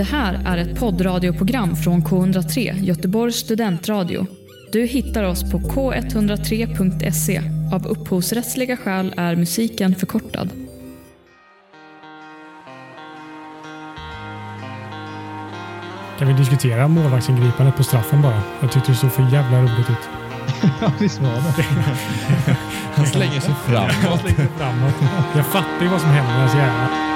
Det här är ett poddradioprogram från K103, Göteborgs studentradio. Du hittar oss på k103.se. Av upphovsrättsliga skäl är musiken förkortad. Kan vi diskutera målvaktsingripandet på straffen bara? Jag tyckte det såg för jävla roligt ut. Ja, visst var det. Han slänger sig framåt. Jag slängde framåt. Jag fattar ju vad som händer i hans hjärna.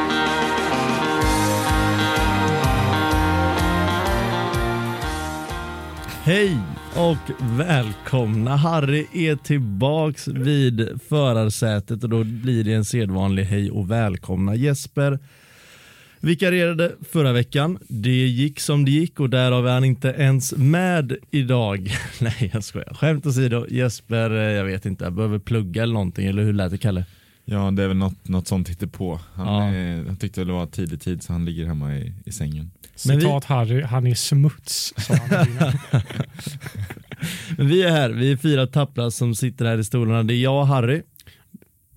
Hej och välkomna! Harry är tillbaks vid förarsätet och då blir det en sedvanlig hej och välkomna. Jesper vikarierade förra veckan. Det gick som det gick och därav är han inte ens med idag. Nej, jag skojar. Skämt åsido, Jesper, eh, jag vet inte, jag behöver plugga eller någonting, eller hur lät det Kalle? Ja, det är väl något, något sånt på. Han, Ja. är, han tyckte det var tidig tid så han ligger hemma i, i sängen. Men vi- Citat Harry, han är smuts, sa han. Men vi är här, vi är fyra tappra som sitter här i stolarna. Det är jag och Harry,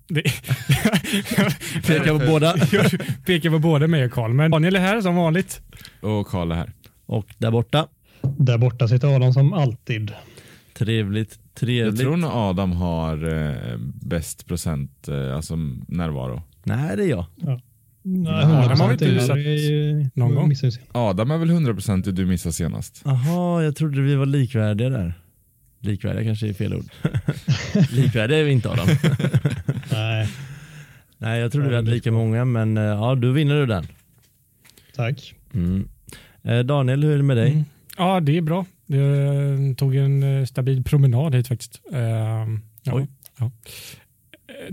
Det, pekar på båda. jag pekar på både mig och Karl, men Daniel är här som vanligt. Och Karl är här. Och där borta, Där borta sitter Adam som alltid. trevligt, Jag trevligt. tror nog Adam har eh, bäst procent, eh, alltså närvaro. Nej, det är jag. Nej, Adam har vi inte 100% är- någon gång. ju. Adam är väl 100% det du missade senast? Jaha, jag trodde vi var likvärdiga där. Likvärdiga kanske är fel ord. likvärdiga är vi inte Adam. Nej, Nej, jag trodde vi hade lika många, men eh, ja, då vinner du den. tack. Mm. Eh, Daniel, hur är det med dig? Mm. Ja, det är bra. Jag tog en eh, stabil promenad hit faktiskt. Ja, Oj. Ja. Eh,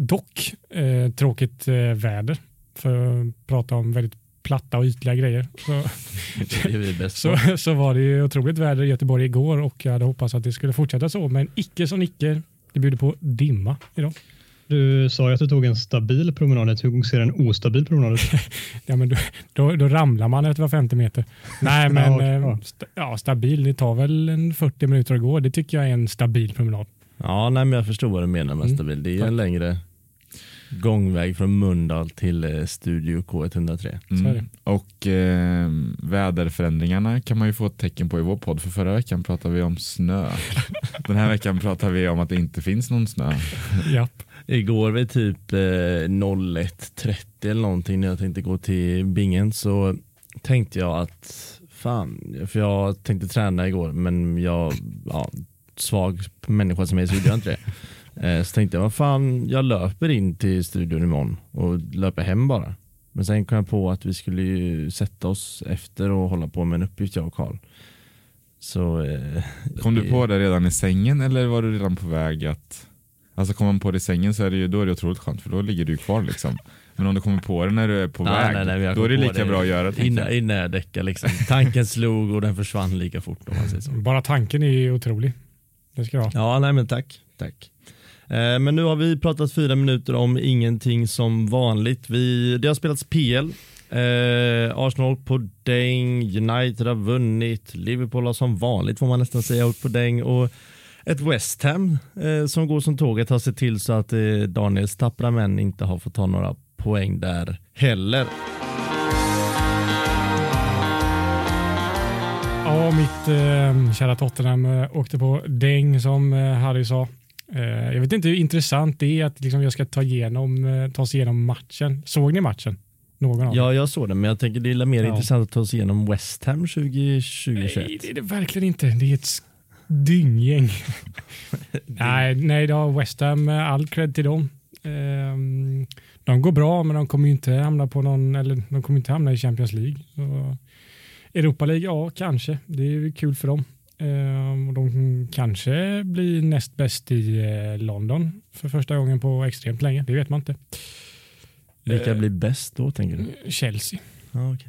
Dock eh, tråkigt eh, väder för att prata om väldigt platta och ytliga grejer. Så, Det är vi bäst på. så, så var det ju otroligt väder i Göteborg igår och jag hade hoppats att det skulle fortsätta så, men icke som icke. Det bjuder på dimma idag. Du sa ju att du tog en stabil promenad. Hur ser en ostabil promenad ut? Ja, men då, då, då ramlar man efter var 50 meter. Nej, men Ja, eh, bra. sta, ja, stabil, det tar väl en 40 minuter att gå. Det tycker jag är en stabil promenad. Ja, nej, men jag förstår vad du menar med Mm. stabil. Det är en längre gångväg från Mölndal till eh, Studio K103. Så är det. Och eh, väderförändringarna kan man ju få ett tecken på i vår podd. För förra veckan pratade vi om snö. Den här veckan pratar vi om att det inte finns någon snö. Japp. Igår vid typ eh, 01.30 eller någonting när jag tänkte gå till bingen så tänkte jag att fan, för jag tänkte träna igår men jag, ja, svag människa som jag är så gjorde jag inte det. Eh, så tänkte jag, vad fan, jag löper in till studion imorgon och löper hem bara. Men sen kom jag på att vi skulle ju sätta oss efter och hålla på med en uppgift jag och Karl. Så eh, Kom du det- på det redan i sängen eller var du redan på väg att... Alltså kommer man på det i sängen så är det ju, då är det otroligt skönt för då ligger du ju kvar liksom. Men om du kommer på det när du är på Nej, väg, nej, nej, då är det lika bra att göra innan, jag. innan jag däckade liksom. Tanken slog och den försvann lika fort om man säger så. Bara tanken är ju otrolig. Det ska jag ha. Ja, nej men tack. tack. Eh, men nu har vi pratat fyra minuter om ingenting som vanligt. Vi, det har spelats PL. Eh, Arsenal på däng, United har vunnit, Liverpool har som vanligt får man nästan säga åkt på däng och ett West Ham eh, som går som tåget har sett till så att eh, Daniels tappra män inte har fått ta några poäng där heller. Ja, mitt eh, kära Tottenham eh, åkte på däng som eh, Harry sa. Eh, jag vet inte hur intressant det är att liksom, jag ska ta, igenom, eh, ta sig igenom matchen. Såg ni matchen? Någon av? Ja, jag såg det, men jag tänker det är mer Ja. intressant att ta sig igenom West Ham 2021. Nej, det är det verkligen inte. Det är ett dynggäng. nej, nej, det har West Ham eh, all cred till dem. Ehm, de går bra, men de kommer inte hamna på någon, eller de kommer inte hamna i Champions League. Så, Europa League, ja, kanske. Det är kul för dem. Ehm, och de kanske blir näst bäst i eh, London för första gången på extremt länge. Det vet man inte. Vilka Eh, blir bäst då tänker du? Chelsea, Ja, okej.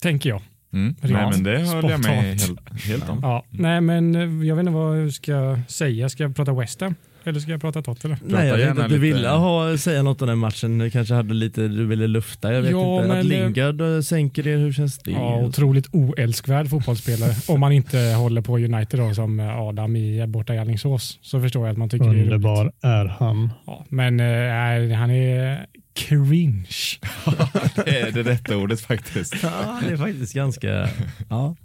tänker jag. Mm. Nej men det håller jag med helt, helt om. Ja, nej, men eh, jag vet inte vad jag ska säga. Ska jag prata West Ham? Eller ska jag prata Tottenham? Nej, jag vet inte att du ville ha, säga något om den matchen. Du kanske hade lite, du ville lufta. Jag vet Ja, inte. men att det- Lingard eh, sänker er, hur känns det? Ja, otroligt oälskvärd fotbollsspelare. Om man inte håller på United då, som Adam i, borta i Alingsås så förstår jag att man tycker det är roligt. Underbar är han. Ja, men eh, nej, han är cringe. Det är det rätta ordet faktiskt. Ja, det är faktiskt ganska... Ja.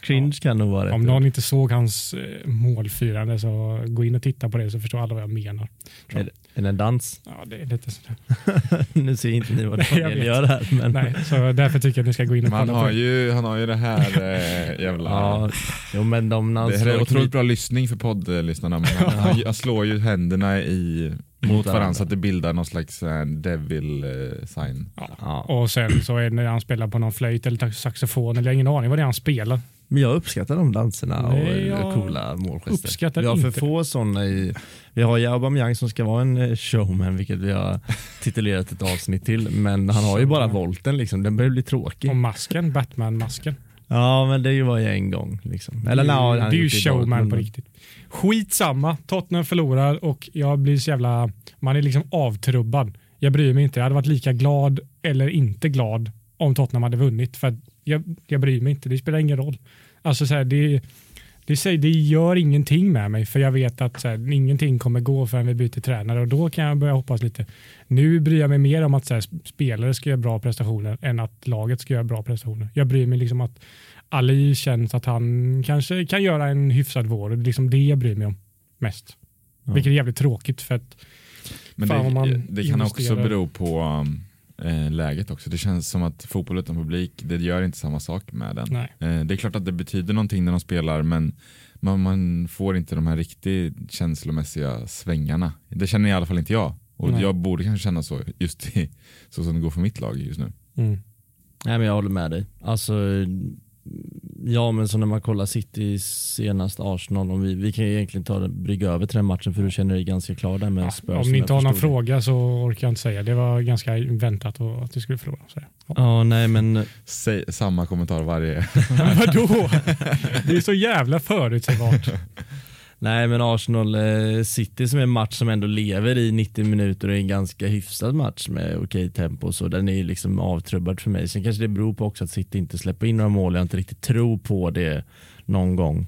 Cringe kan nog vara. Om någon inte såg hans eh, målfirande så gå in och titta på det så förstår alla vad jag menar. Är det, är det en dans? Ja, det är lite sådär. nu ser inte ni vad Daniel gör här. Men... Nej, så därför tycker jag att ni ska gå in och kolla på har det. ju, han har ju det här eh, jävla... Ja, jo, men de det här är otroligt kniv- bra lyssning för poddlyssnarna. Men han, han, han slår ju händerna i, mot varandra. så att det bildar någon slags eh, devil eh, sign. Ja. Och sen så är det när han spelar på någon flöjt eller saxofon eller jag har ingen aning vad det är han spelar. Men jag uppskattar de danserna Nej, och coola målgester. vi har för inte. få sådana i... Vi har ju Aubameyang som ska vara en eh, showman, vilket vi har titulerat ett avsnitt till. Men han har ju bara volten liksom, den börjar bli tråkig. Och masken, Batman-masken. Ja, men det var ju en gång. Liksom. Eller är- han det är ju showman på riktigt. Skitsamma, Tottenham förlorar och jag blir så jävla, man är liksom avtrubbad. Jag bryr mig inte, jag hade varit lika glad eller inte glad om Tottenham hade vunnit för jag, jag bryr mig inte, det spelar ingen roll. Alltså så här, det, det, säger, det gör ingenting med mig för jag vet att så här, ingenting kommer gå förrän vi byter tränare och då kan jag börja hoppas lite. Nu bryr jag mig mer om att så här, spelare ska göra bra prestationer än att laget ska göra bra prestationer. Jag bryr mig liksom att Ali känns att han kanske kan göra en hyfsad vår det är liksom det jag bryr mig om mest. Ja. Vilket är jävligt tråkigt för att Men Fan, det, man det kan också investerar. bero på um, eh, läget också. Det känns som att fotboll utan publik, det gör inte samma sak med den. nej. Eh, det är klart att det betyder någonting när de spelar men man, man får inte de här riktigt känslomässiga svängarna. Det känner i alla fall inte jag. Och Nej. jag borde kanske känna så just i, så som det går för mitt lag just nu. Mm. Nej, men jag håller med dig. Alltså, ja, men så när man kollar City senast Arsenal, om vi, vi kan ju egentligen ta brygga över till den matchen för du känner dig ganska klar där med Ja, Spurs. om ni inte har någon det. fråga så orkar jag inte säga. Det var ganska väntat att vi skulle förlora. Så. Ja. Ja, nej men Säg, samma kommentar varje... Vadå? Det är så jävla förutsägbart. Nej men Arsenal eh, City som är en match som ändå lever i 90 minuter och är en ganska hyfsad match med okej tempo så den är ju liksom avtrubbad för mig. Sen kanske det beror på också att City inte släpper in några mål. Jag inte riktigt tror på det någon gång.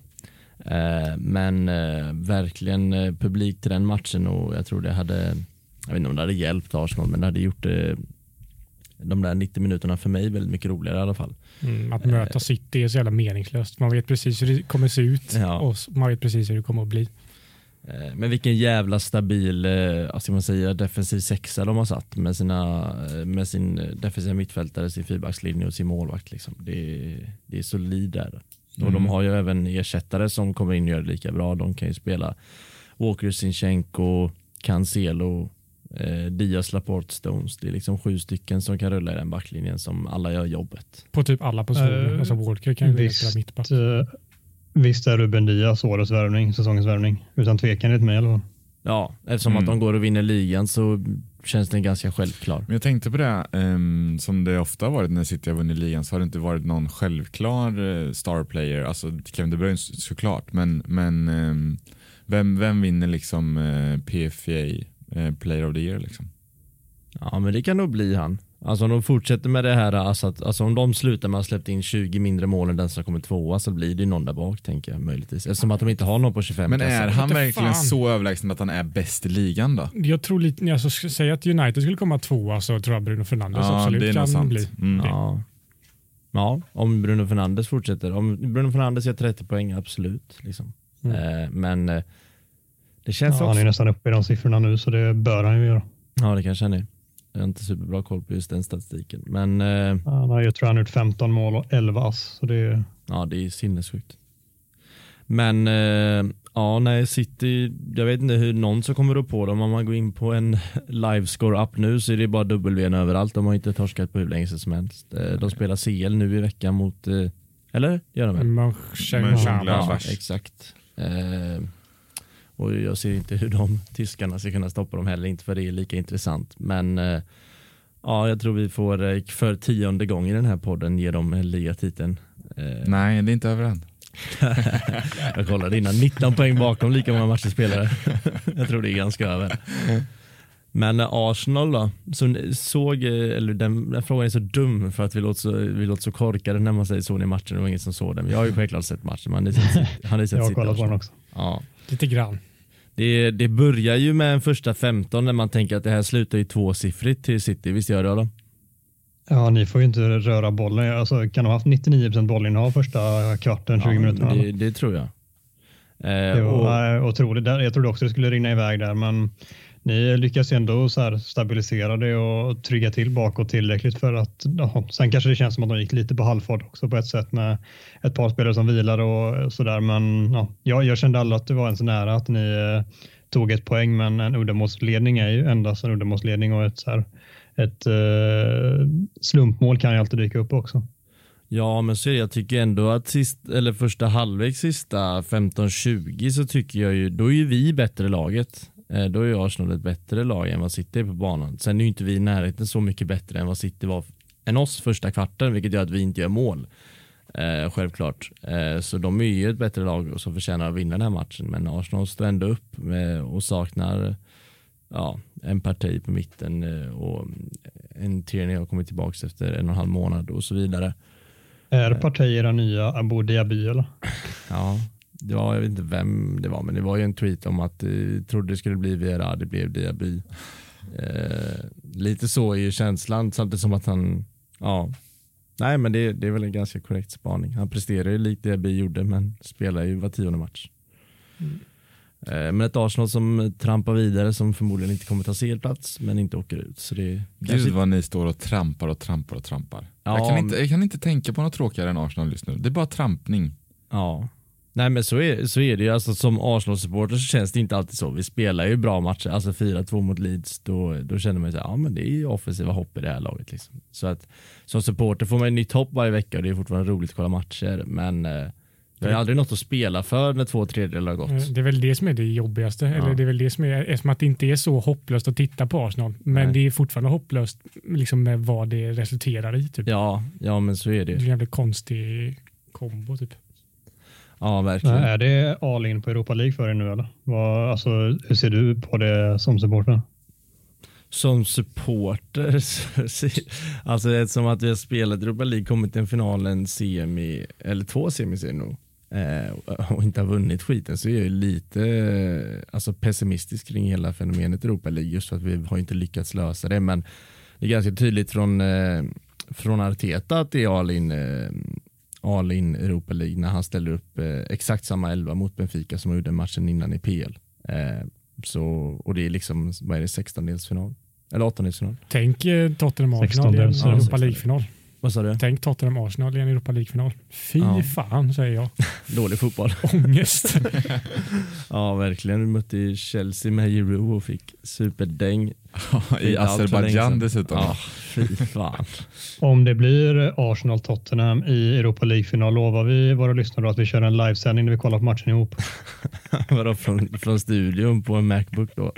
Eh, men eh, verkligen publik till den matchen och jag tror det hade, jag vet inte om det hade hjälpt Arsenal men det hade gjort det de där 90 minuterna för mig väldigt mycket roligare i alla fall. Mm, att möta City är så jävla meningslöst. Man vet precis hur det kommer se ut Ja. och man vet precis hur det kommer att bli. Eh, Men vilken jävla stabil eh, alltså man säger, defensiv sexa de har satt med, sina, eh, med sin eh, defensiva mittfältare, sin fyrbackslinje och sin målvakt. Liksom. Det, är, det är solid där. Och de Mm. har ju även ersättare som kommer in och gör det lika bra. De kan ju spela Walker, Sinchenko, Cancelo, eh, Diaz, Laporte, Stones. Det är liksom sju stycken som kan rulla i den backlinjen som alla gör jobbet. På typ alla positioner. Eh, alltså Walker kan ju spela mittback. Eh, Visst är Ruben Diaz årets värvning, säsongens värvning. Utan tvekan enligt mig i alla fall. Ja, eftersom Mm. att de går och vinner ligan så känns den ganska självklar. Men jag tänkte på det, ehm, som det ofta har varit när City har vunnit ligan så har det inte varit någon självklar eh, star player, alltså Kevin De Bruyne såklart, men, men ehm, vem, vem vinner liksom eh, PFA player of the year liksom? Ja men det kan nog bli han. Alltså om de fortsätter med det här, alltså, att, alltså om de slutar med att ha släppt in 20 mindre mål än den som kommer tvåa så blir det någon där bak tänker jag möjligtvis. Eftersom att de inte har någon på 25 Men är han verkligen fan. så överlägsen att han är bäst i ligan då? Jag tror lite, alltså, säga att United skulle komma tvåa så tror jag Bruno Fernandes Ja, absolut det är nog kan sant. bli. Mm. Ja. ja, om Bruno Fernandes fortsätter. Om Bruno Fernandes gör 30 poäng, absolut. Liksom. Mm. Eh, men eh, det känns Ja, han också... är nästan uppe i de siffrorna nu, så det bör han ju göra. Ja det kanske han är. Jag har inte superbra koll på just den statistiken. Men eh, Han har ju, tror jag, gjort 15 mål och 11 ass. Så det är, Ja, det är sinnessjukt. Men eh, ja, nej, City, jag vet inte hur någon som kommer upp på dem. Om man går in på en livescore app nu så är det bara W överallt. De har inte torskat på hur länge som helst. Eh, De spelar CL nu i veckan mot, eh, eller? Gör de väl? Mönchengladbach. Ja, exakt. Och jag ser inte hur de tyskarna ska kunna stoppa dem heller, inte för det är lika intressant. Men eh, ja, jag tror vi får eh, för tionde gången i den här podden ge dem ligatiteln. Eh, Nej, det är inte över än. jag kollade innan, 19 poäng bakom lika många matcher spelare. jag tror det är ganska över. Men Arsenal då, som såg, eller den, den, frågan är så dum för att vi låter så, vi låter så korkade när man säger så i matchen. Det var ingen som såg den. Jag har ju självklart sett matchen. Man har sett, har sett jag har kollat på den också. Ja. Lite grann. Det, det börjar ju med en första 15 när man tänker att det här slutar ju tvåsiffrigt till City. Visst gör det då? Ja, ni får ju inte röra bollen. Alltså, kan de ha haft 99 bollinnehav första kvarten, 20 ja, minuterna? Det, det, tror jag. Eh, det var och, otroligt. Jag trodde också det skulle rinna iväg där, men ni lyckas ändå så stabilisera det och trygga till bakåt tillräckligt för att ja, sen kanske det känns som att de gick lite på halvfart också på ett sätt med ett par spelare som vilar och sådär. Men ja, jag, jag kände aldrig att det var ens nära att ni eh, tog ett poäng, men en uddamålsledning är ju endast en uddamålsledning och ett, så här, ett eh, slumpmål kan ju alltid dyka upp också. Ja, men så. Jag tycker ändå att sist, eller första halvlek, sista 15-20 så tycker jag ju, då är ju vi bättre laget. Eh, då är Arsenal ett bättre lag än vad City är på banan. Sen är ju inte vi i närheten så mycket bättre än vad City var än oss första kvarten, vilket gör att vi inte gör mål. Eh, självklart. Eh, så de är ju ett bättre lag som förtjänar att vinna den här matchen. Men Arsenal står ändå upp med, och saknar ja, en parti på mitten eh, och en Tierney har kommit tillbaka efter en och en halv månad och så vidare. Är partier nya Abu Dhabi eller? Ja, det var, jag vet inte vem det var, men det var ju en tweet om att eh, trodde det skulle bli Vera, det blev Diaby. Eh, lite så är ju känslan, samtidigt som att han, ja, nej men det, det är väl en ganska korrekt spaning. Han presterar ju likt Diaby gjorde, men spelar ju var tionde match. Mm. Eh, men ett Arsenal som trampar vidare som förmodligen inte kommer ta CL-plats men inte åker ut. Så det Gud kanske... vad ni står och trampar och trampar och trampar. Ja, jag, kan inte, jag kan inte tänka på något tråkigare än Arsenal just nu. Det är bara trampning. Ja, Nej men så är, så är det ju. Alltså, som Arsenal-supporter så känns det inte alltid så. Vi spelar ju bra matcher. Alltså 4-2 mot Leeds, då, då känner man ju ja men det är ju offensiva hopp i det här laget. Liksom. Så att som supporter får man ju nytt hopp varje vecka och det är fortfarande roligt att kolla matcher. Men eh, det är aldrig något att spela för när två tredjedelar har gått. Det är väl det som är det jobbigaste. Ja. Eller det är väl det som är, eftersom att det inte är så hopplöst att titta på Arsenal. Men Nej. det är fortfarande hopplöst liksom med vad det resulterar i. Typ. Ja, ja, men så är det. Det är en jävligt konstig kombo typ. Ja, verkligen. Är det all in på Europa League för er nu eller? Vad, alltså, hur ser du på det som supporter? Som supporter, alltså eftersom att vi har spelat Europa League, kommit till en final, en semi, eller två semiserier nog, eh, och inte har vunnit skiten så är jag lite alltså, pessimistisk kring hela fenomenet Europa League just för att vi har inte lyckats lösa det. Men det är ganska tydligt från, eh, från Arteta att det är all in eh, all in Europa League när han ställer upp eh, exakt samma elva mot Benfica som han gjorde matchen innan i PL. Eh, så, och det är liksom, vad är det, 16-delsfinal? Eller 18-delsfinal? Tänk eh, Tottenham en Europa League-final. Vad sa du? Tänk Tottenham Arsenal i en Europa League-final. Fy ja. fan säger jag. Dålig fotboll. Ångest. ja verkligen. Vi mötte Chelsea med Giroud och fick superdäng. I Azerbajdzjan dessutom. Ja, fy fan. Om det blir Arsenal-Tottenham i Europa League-final lovar vi våra lyssnare att vi kör en livesändning när vi kollar på matchen ihop. Vadå från, från studion på en Macbook då?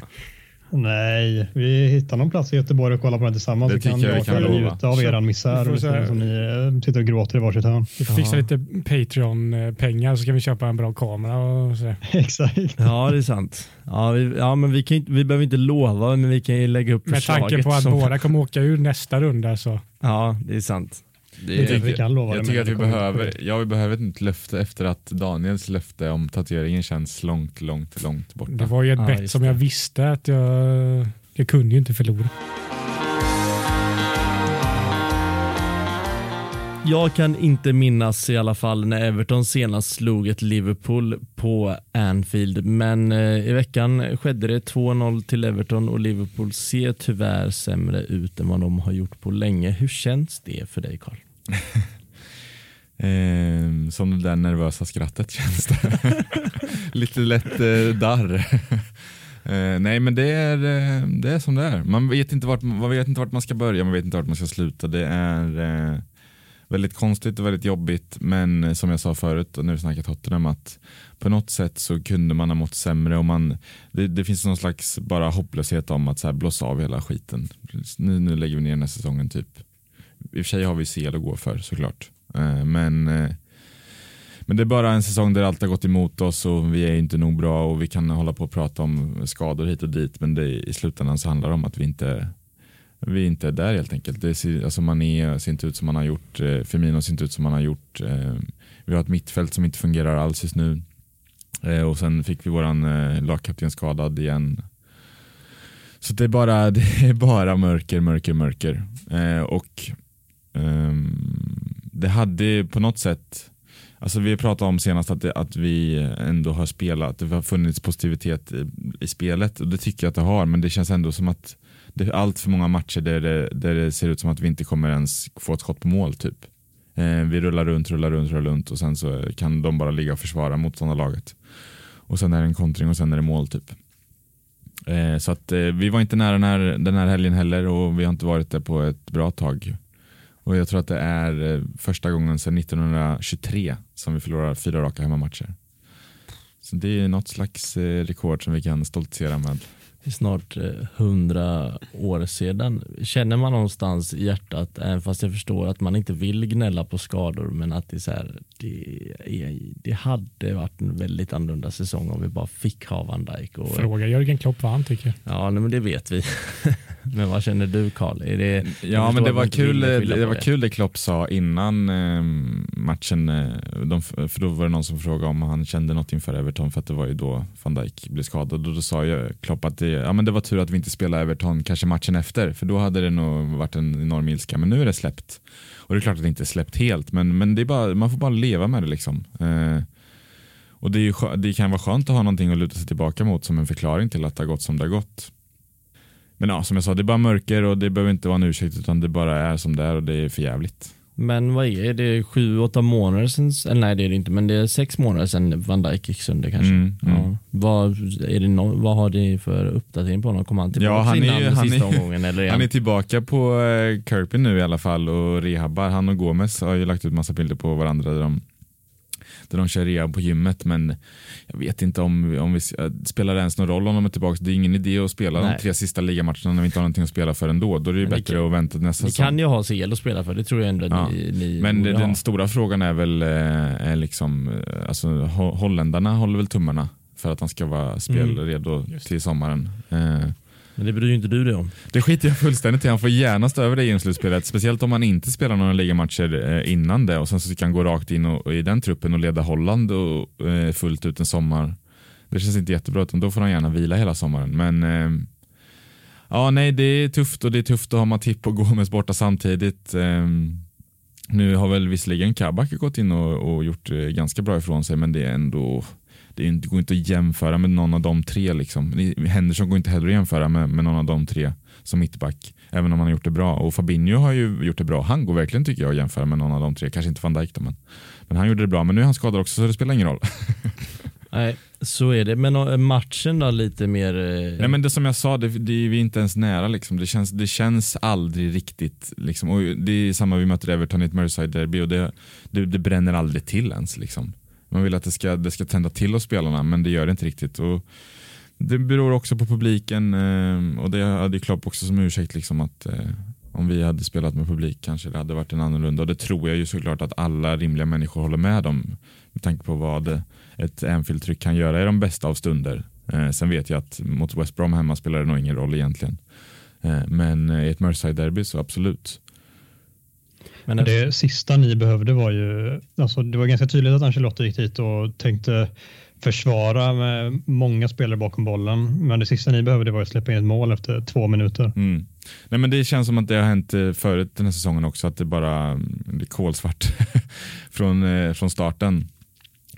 Nej, vi hittar någon plats i Göteborg och kollar på den tillsammans. Det så kan jag kan njuta av er misär som ni eh, sitter och gråter i varsitt hörn. Vi får fixa lite Patreon-pengar så kan vi köpa en bra kamera. Och så. Exakt. Ja, det är sant. Ja, vi, ja men vi, kan, vi behöver inte lova, men vi kan ju lägga upp Med tanke på att som... båda kommer åka ur nästa runda så. Ja, det är sant. Det, jag tycker, vi kan lova jag tycker att vi behöver, ja, vi behöver ett löfte efter att Daniels löfte om tatueringen känns långt, långt, långt borta. Det var ju ett ah, bett som jag visste att jag, jag kunde ju inte förlora. Jag kan inte minnas i alla fall när Everton senast slog ett Liverpool på Anfield, men eh, i veckan skedde det 2-0 till Everton och Liverpool ser tyvärr sämre ut än vad de har gjort på länge. Hur känns det för dig Karl? eh, som det där nervösa skrattet känns det. Lite lätt eh, darr. eh, nej men det är, eh, det är som det är. Man vet, inte vart, man vet inte vart man ska börja, man vet inte vart man ska sluta. Det är eh, väldigt konstigt och väldigt jobbigt men eh, som jag sa förut och när vi snackade Tottenham att på något sätt så kunde man ha mått sämre och man, det, det finns någon slags bara hopplöshet om att så här blåsa av hela skiten. Nu, nu lägger vi ner den här säsongen typ i och för sig har vi CL att gå för såklart. Eh, men, eh, Men det är bara en säsong där allt har gått emot oss och vi är inte nog bra och vi kan hålla på och prata om skador hit och dit men det, i slutändan så handlar det om att vi inte vi är där helt enkelt. Det ser, alltså Mané ser inte ut som man har gjort, eh, Firmino ser inte ut som man har gjort. Vi har ett mittfält som inte fungerar alls just nu. Och sen fick vi våran lagkapten skadad igen. Så det är bara, det är bara mörker, mörker, mörker. och Ehm, det hade på något sätt Alltså vi pratade om senast att, det, att vi ändå har spelat, det har funnits positivitet i, i, spelet och det tycker jag att det har men det känns ändå som att det är allt för många matcher där det, där det ser ut som att vi inte kommer ens få ett skott på mål typ. Eh, vi rullar runt, rullar runt, rullar runt och sen så kan de bara ligga och försvara motståndarlaget. Och sen är det en kontring och sen är det mål typ. Eh, så att eh, vi var inte nära den här, den här helgen heller och vi har inte varit där på ett bra tag. Och jag tror att det är eh, första gången sedan 1923 som vi förlorar fyra raka hemmamatcher. Så det är något slags eh, rekord som vi kan stoltsera med snart eh, hundra år sedan. Känner man någonstans i hjärtat, även fast jag förstår att man inte vill gnälla på skador, men att det, är så här, det, det hade varit en väldigt annorlunda säsong om vi bara fick ha Van Dijk. Och, Fråga Jörgen Klopp vad han tycker. Ja, men det vet vi. men vad känner du Karl? Är det, ja, men det var, kul, det var kul det Klopp sa innan eh, matchen. De, för då var det någon som frågade om han kände något inför Everton, för att det var ju då Van Dijk blev skadad. Och då sa jag Klopp att det ja, men det var tur att vi inte spelade Everton kanske matchen efter, för då hade det nog varit en enorm ilska. Men nu är det släppt. Och det är klart att det inte är släppt helt, men, men det är bara, man får bara leva med det. liksom. Eh, och det, ju, det kan vara skönt att ha någonting att luta sig tillbaka mot som en förklaring till att det har gått som det har gått. Men ja, som jag sa, det är bara mörker och det behöver inte vara en ursäkt utan det bara är som det är och det är för jävligt. Men vad är det, sju, åtta månader sedan, eller nej det är det inte, men det är sex månader sedan Van Dijk gick sönder kanske. Mm, mm. Ja. Vad, är det no, vad har ni för uppdatering på honom? Kommer han tillbaka ja, han innan är, han sista är, omgången? Eller han är tillbaka på uh, Kirby nu i alla fall och rehabbar. Han och Gomes har ju lagt ut massa bilder på varandra där de där de kör rehab på gymmet men jag vet inte om, om vi spelar det ens någon roll om de är tillbaka. Det är ingen idé att spela Nej. de tre sista ligamatcherna när vi inte har någonting att spela för ändå. Då är det ju bättre kan, att vänta nästa säsong. Ni kan ju ha CL att spela för, det tror jag ändå ja. ni, ni Men den ha. stora frågan är väl, eh, är liksom, eh, alltså holländarna håller väl tummarna för att han ska vara spelredo mm. till sommaren. Eh, men det bryr ju inte du dig om. Det skiter jag fullständigt i. Han får gärna stå över det i slutspelet. Speciellt om han inte spelar några ligamatcher eh, innan det och sen så kan han gå rakt in och, och i den truppen och leda Holland och, eh, fullt ut en sommar. Det känns inte jättebra utan då får han gärna vila hela sommaren. Men eh, ja, nej, det är tufft och det är tufft att ha Matip och Gomes borta samtidigt. Eh, nu har väl visserligen Kabak gått in och, och gjort eh, ganska bra ifrån sig men det är ändå det går inte att jämföra med någon av de tre. Liksom. Henderson går inte heller att jämföra med, med någon av de tre som mittback. Även om han har gjort det bra. Och Fabinho har ju gjort det bra. Han går verkligen tycker jag att jämföra med någon av de tre. Kanske inte van Dijk då, men, men han gjorde det bra. Men nu är han skadad också så det spelar ingen roll. Nej, så är det. Men eh, matchen då lite mer? Eh... Nej men det som jag sa, det, det är vi inte ens nära liksom. Det känns, det känns aldrig riktigt liksom. Och det är samma vi möter Everton i ett Merseyside-derby och det, det, det, bränner aldrig till ens liksom. Man vill att det ska, det ska tända till hos spelarna men det gör det inte riktigt. Och det beror också på publiken eh, och det hade Klopp också som ursäkt liksom att eh, om vi hade spelat med publik kanske det hade varit en annorlunda och det tror jag ju såklart att alla rimliga människor håller med om med tanke på vad ett Anfield-tryck kan göra i de bästa av stunder. Eh, sen vet jag att mot West Brom hemma spelar det nog ingen roll egentligen. Eh, men i ett Merseyside-derby så absolut. Men det sista ni behövde var ju, alltså det var ganska tydligt att Ancelotti gick dit och tänkte försvara med många spelare bakom bollen. Men det sista ni behövde var att släppa in ett mål efter två minuter. Mm. Nej, men det känns som att det har hänt eh, förut den här säsongen också, att det bara det är kolsvart från, eh, från starten.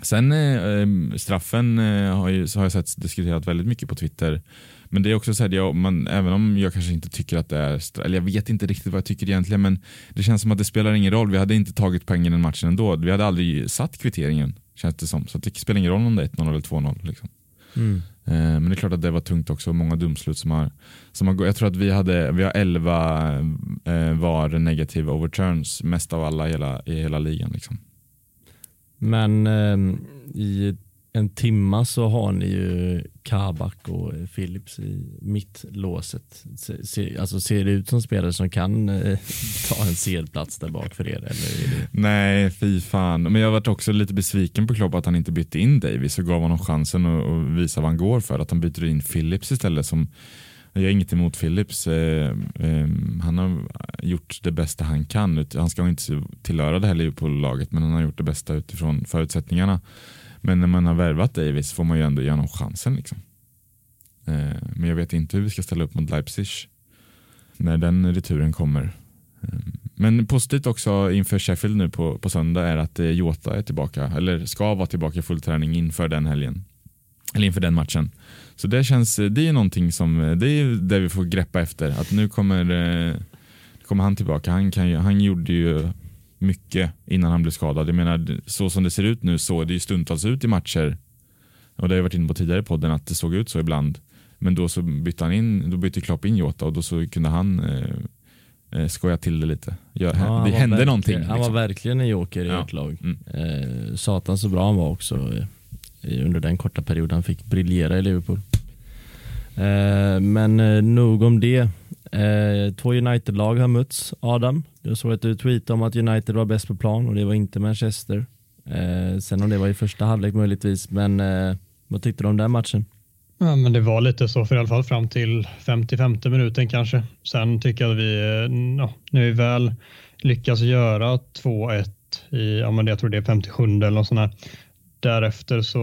Sen eh, straffen har, ju, har jag sett diskuterat väldigt mycket på Twitter men det är också så här, jag, man, även om jag kanske inte tycker att det är, eller jag vet inte riktigt vad jag tycker egentligen, men det känns som att det spelar ingen roll. Vi hade inte tagit poängen i den matchen ändå. Vi hade aldrig satt kvitteringen, känns det som. Så det spelar ingen roll om det är 1-0 eller 2-0. Liksom. Mm. Eh, men det är klart att det var tungt också, många domslut som har, som har Jag tror att vi, hade, vi har 11 eh, var negativa overturns, mest av alla i hela, i hela ligan. Liksom. Men eh, i en timma så har ni ju Kabak och Philips i mittlåset. Se, se, alltså ser det ut som spelare som kan eh, ta en sedplats där bak för er? Eller det... Nej, fy fan. Men jag varit också lite besviken på Klopp att han inte bytte in Davis och gav honom chansen att visa vad han går för. Att han byter in Philips istället som jag har inget emot Philips. Eh, eh, han har gjort det bästa han kan. Han ska inte tillhöra det här Liverpool-laget men han har gjort det bästa utifrån förutsättningarna. Men när man har värvat Davis får man ju ändå ge honom chansen. Liksom. Eh, men jag vet inte hur vi ska ställa upp mot Leipzig när den returen kommer. Ehm, men positivt också inför Sheffield nu på, på söndag är att eh, Jota är tillbaka, eller ska vara tillbaka i full träning inför den helgen. Eller inför den matchen. Så det känns, eh, det är någonting som, eh, det är det vi får greppa efter. Att nu kommer, kommer han tillbaka. Han, kan, han gjorde ju mycket innan han blev skadad. Jag menar, så som det ser ut nu såg det ju stundtals ut i matcher. Och det har jag varit inne på tidigare i podden att det såg ut så ibland. Men då så bytte han in, då bytte Klopp in Jota och då så kunde han eh, eh skoja till det lite. Gör, ja, det hände någonting. Han liksom. var verkligen en joker i ja. ert lag. Mm. Eh, satan så bra han var också eh, under den korta period han fick briljera i Liverpool. Eh, men eh, nog om det. Eh, två United-lag har mötts, Adam. Jag såg att du tweetade om att United var bäst på plan och det var inte Manchester. Eh, sen om det var i första halvlek möjligtvis, men eh, vad tyckte du om den matchen? Ja, men det var lite så för i alla fall fram till 55 minuten kanske. Sen tycker jag att vi, eh, ja, när vi väl lyckas göra 2-1 i, ja men jag tror det är 57 eller något sånt här, Därefter så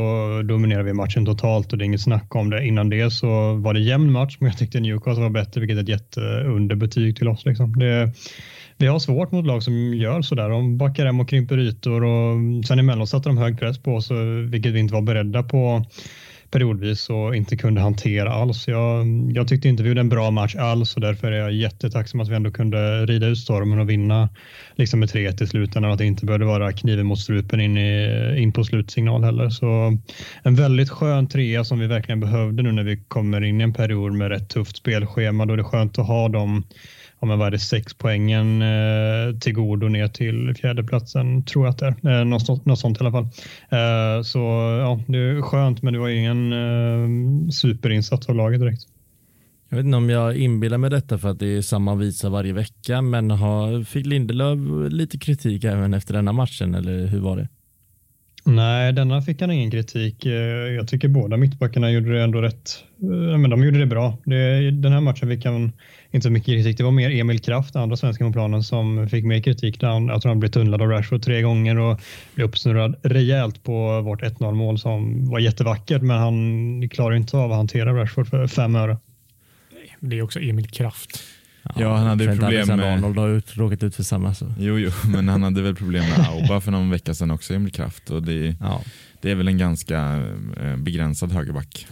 dominerade vi matchen totalt och det är inget snack om det. Innan det så var det jämn match, men jag tyckte Newcastle var bättre, vilket är ett jätteunderbetyg till oss. Liksom. Det, vi har svårt mot lag som gör sådär. De backar hem och krymper ytor och sen emellanåt satte de hög press på oss, vilket vi inte var beredda på periodvis och inte kunde hantera alls. Jag, jag tyckte inte vi gjorde en bra match alls och därför är jag jättetacksam att vi ändå kunde rida ut stormen och vinna liksom med 3-1 i slutändan och att det inte behövde vara kniven mot strupen in, i, in på slutsignal heller. Så en väldigt skön trea som vi verkligen behövde nu när vi kommer in i en period med rätt tufft spelschema. Då är det skönt att ha dem ja, men vad är det, sex poängen eh, till godo ner till fjärdeplatsen tror jag att det är. Eh, något, något sånt i alla fall. Eh, så ja, det är skönt men det var ingen eh, superinsats av laget direkt. Jag vet inte om jag inbillar mig detta för att det är samma visa varje vecka men har, fick Lindelöf lite kritik även efter denna matchen eller hur var det? Nej, denna fick han ingen kritik. Eh, jag tycker båda mittbackarna gjorde det ändå rätt. Eh, men de gjorde det bra. Det, den här matchen fick han inte så mycket kritik. Det var mer Emil Kraft, andra svensken på planen, som fick mer kritik. Där han, jag tror han blev tunnlad av Rashford tre gånger och blev uppsnurrad rejält på vårt 1-0 mål som var jättevackert, men han klarar inte av att hantera Rashford för fem öre. Det är också Emil Kraft. Ja, han hade Trent problem med... Arnold har ut, råkat ut för samma. Så. Jo, jo, men han hade väl problem med Auba för någon vecka sedan också, Emil Kraft. Och det, ja. det är väl en ganska eh, begränsad högerback.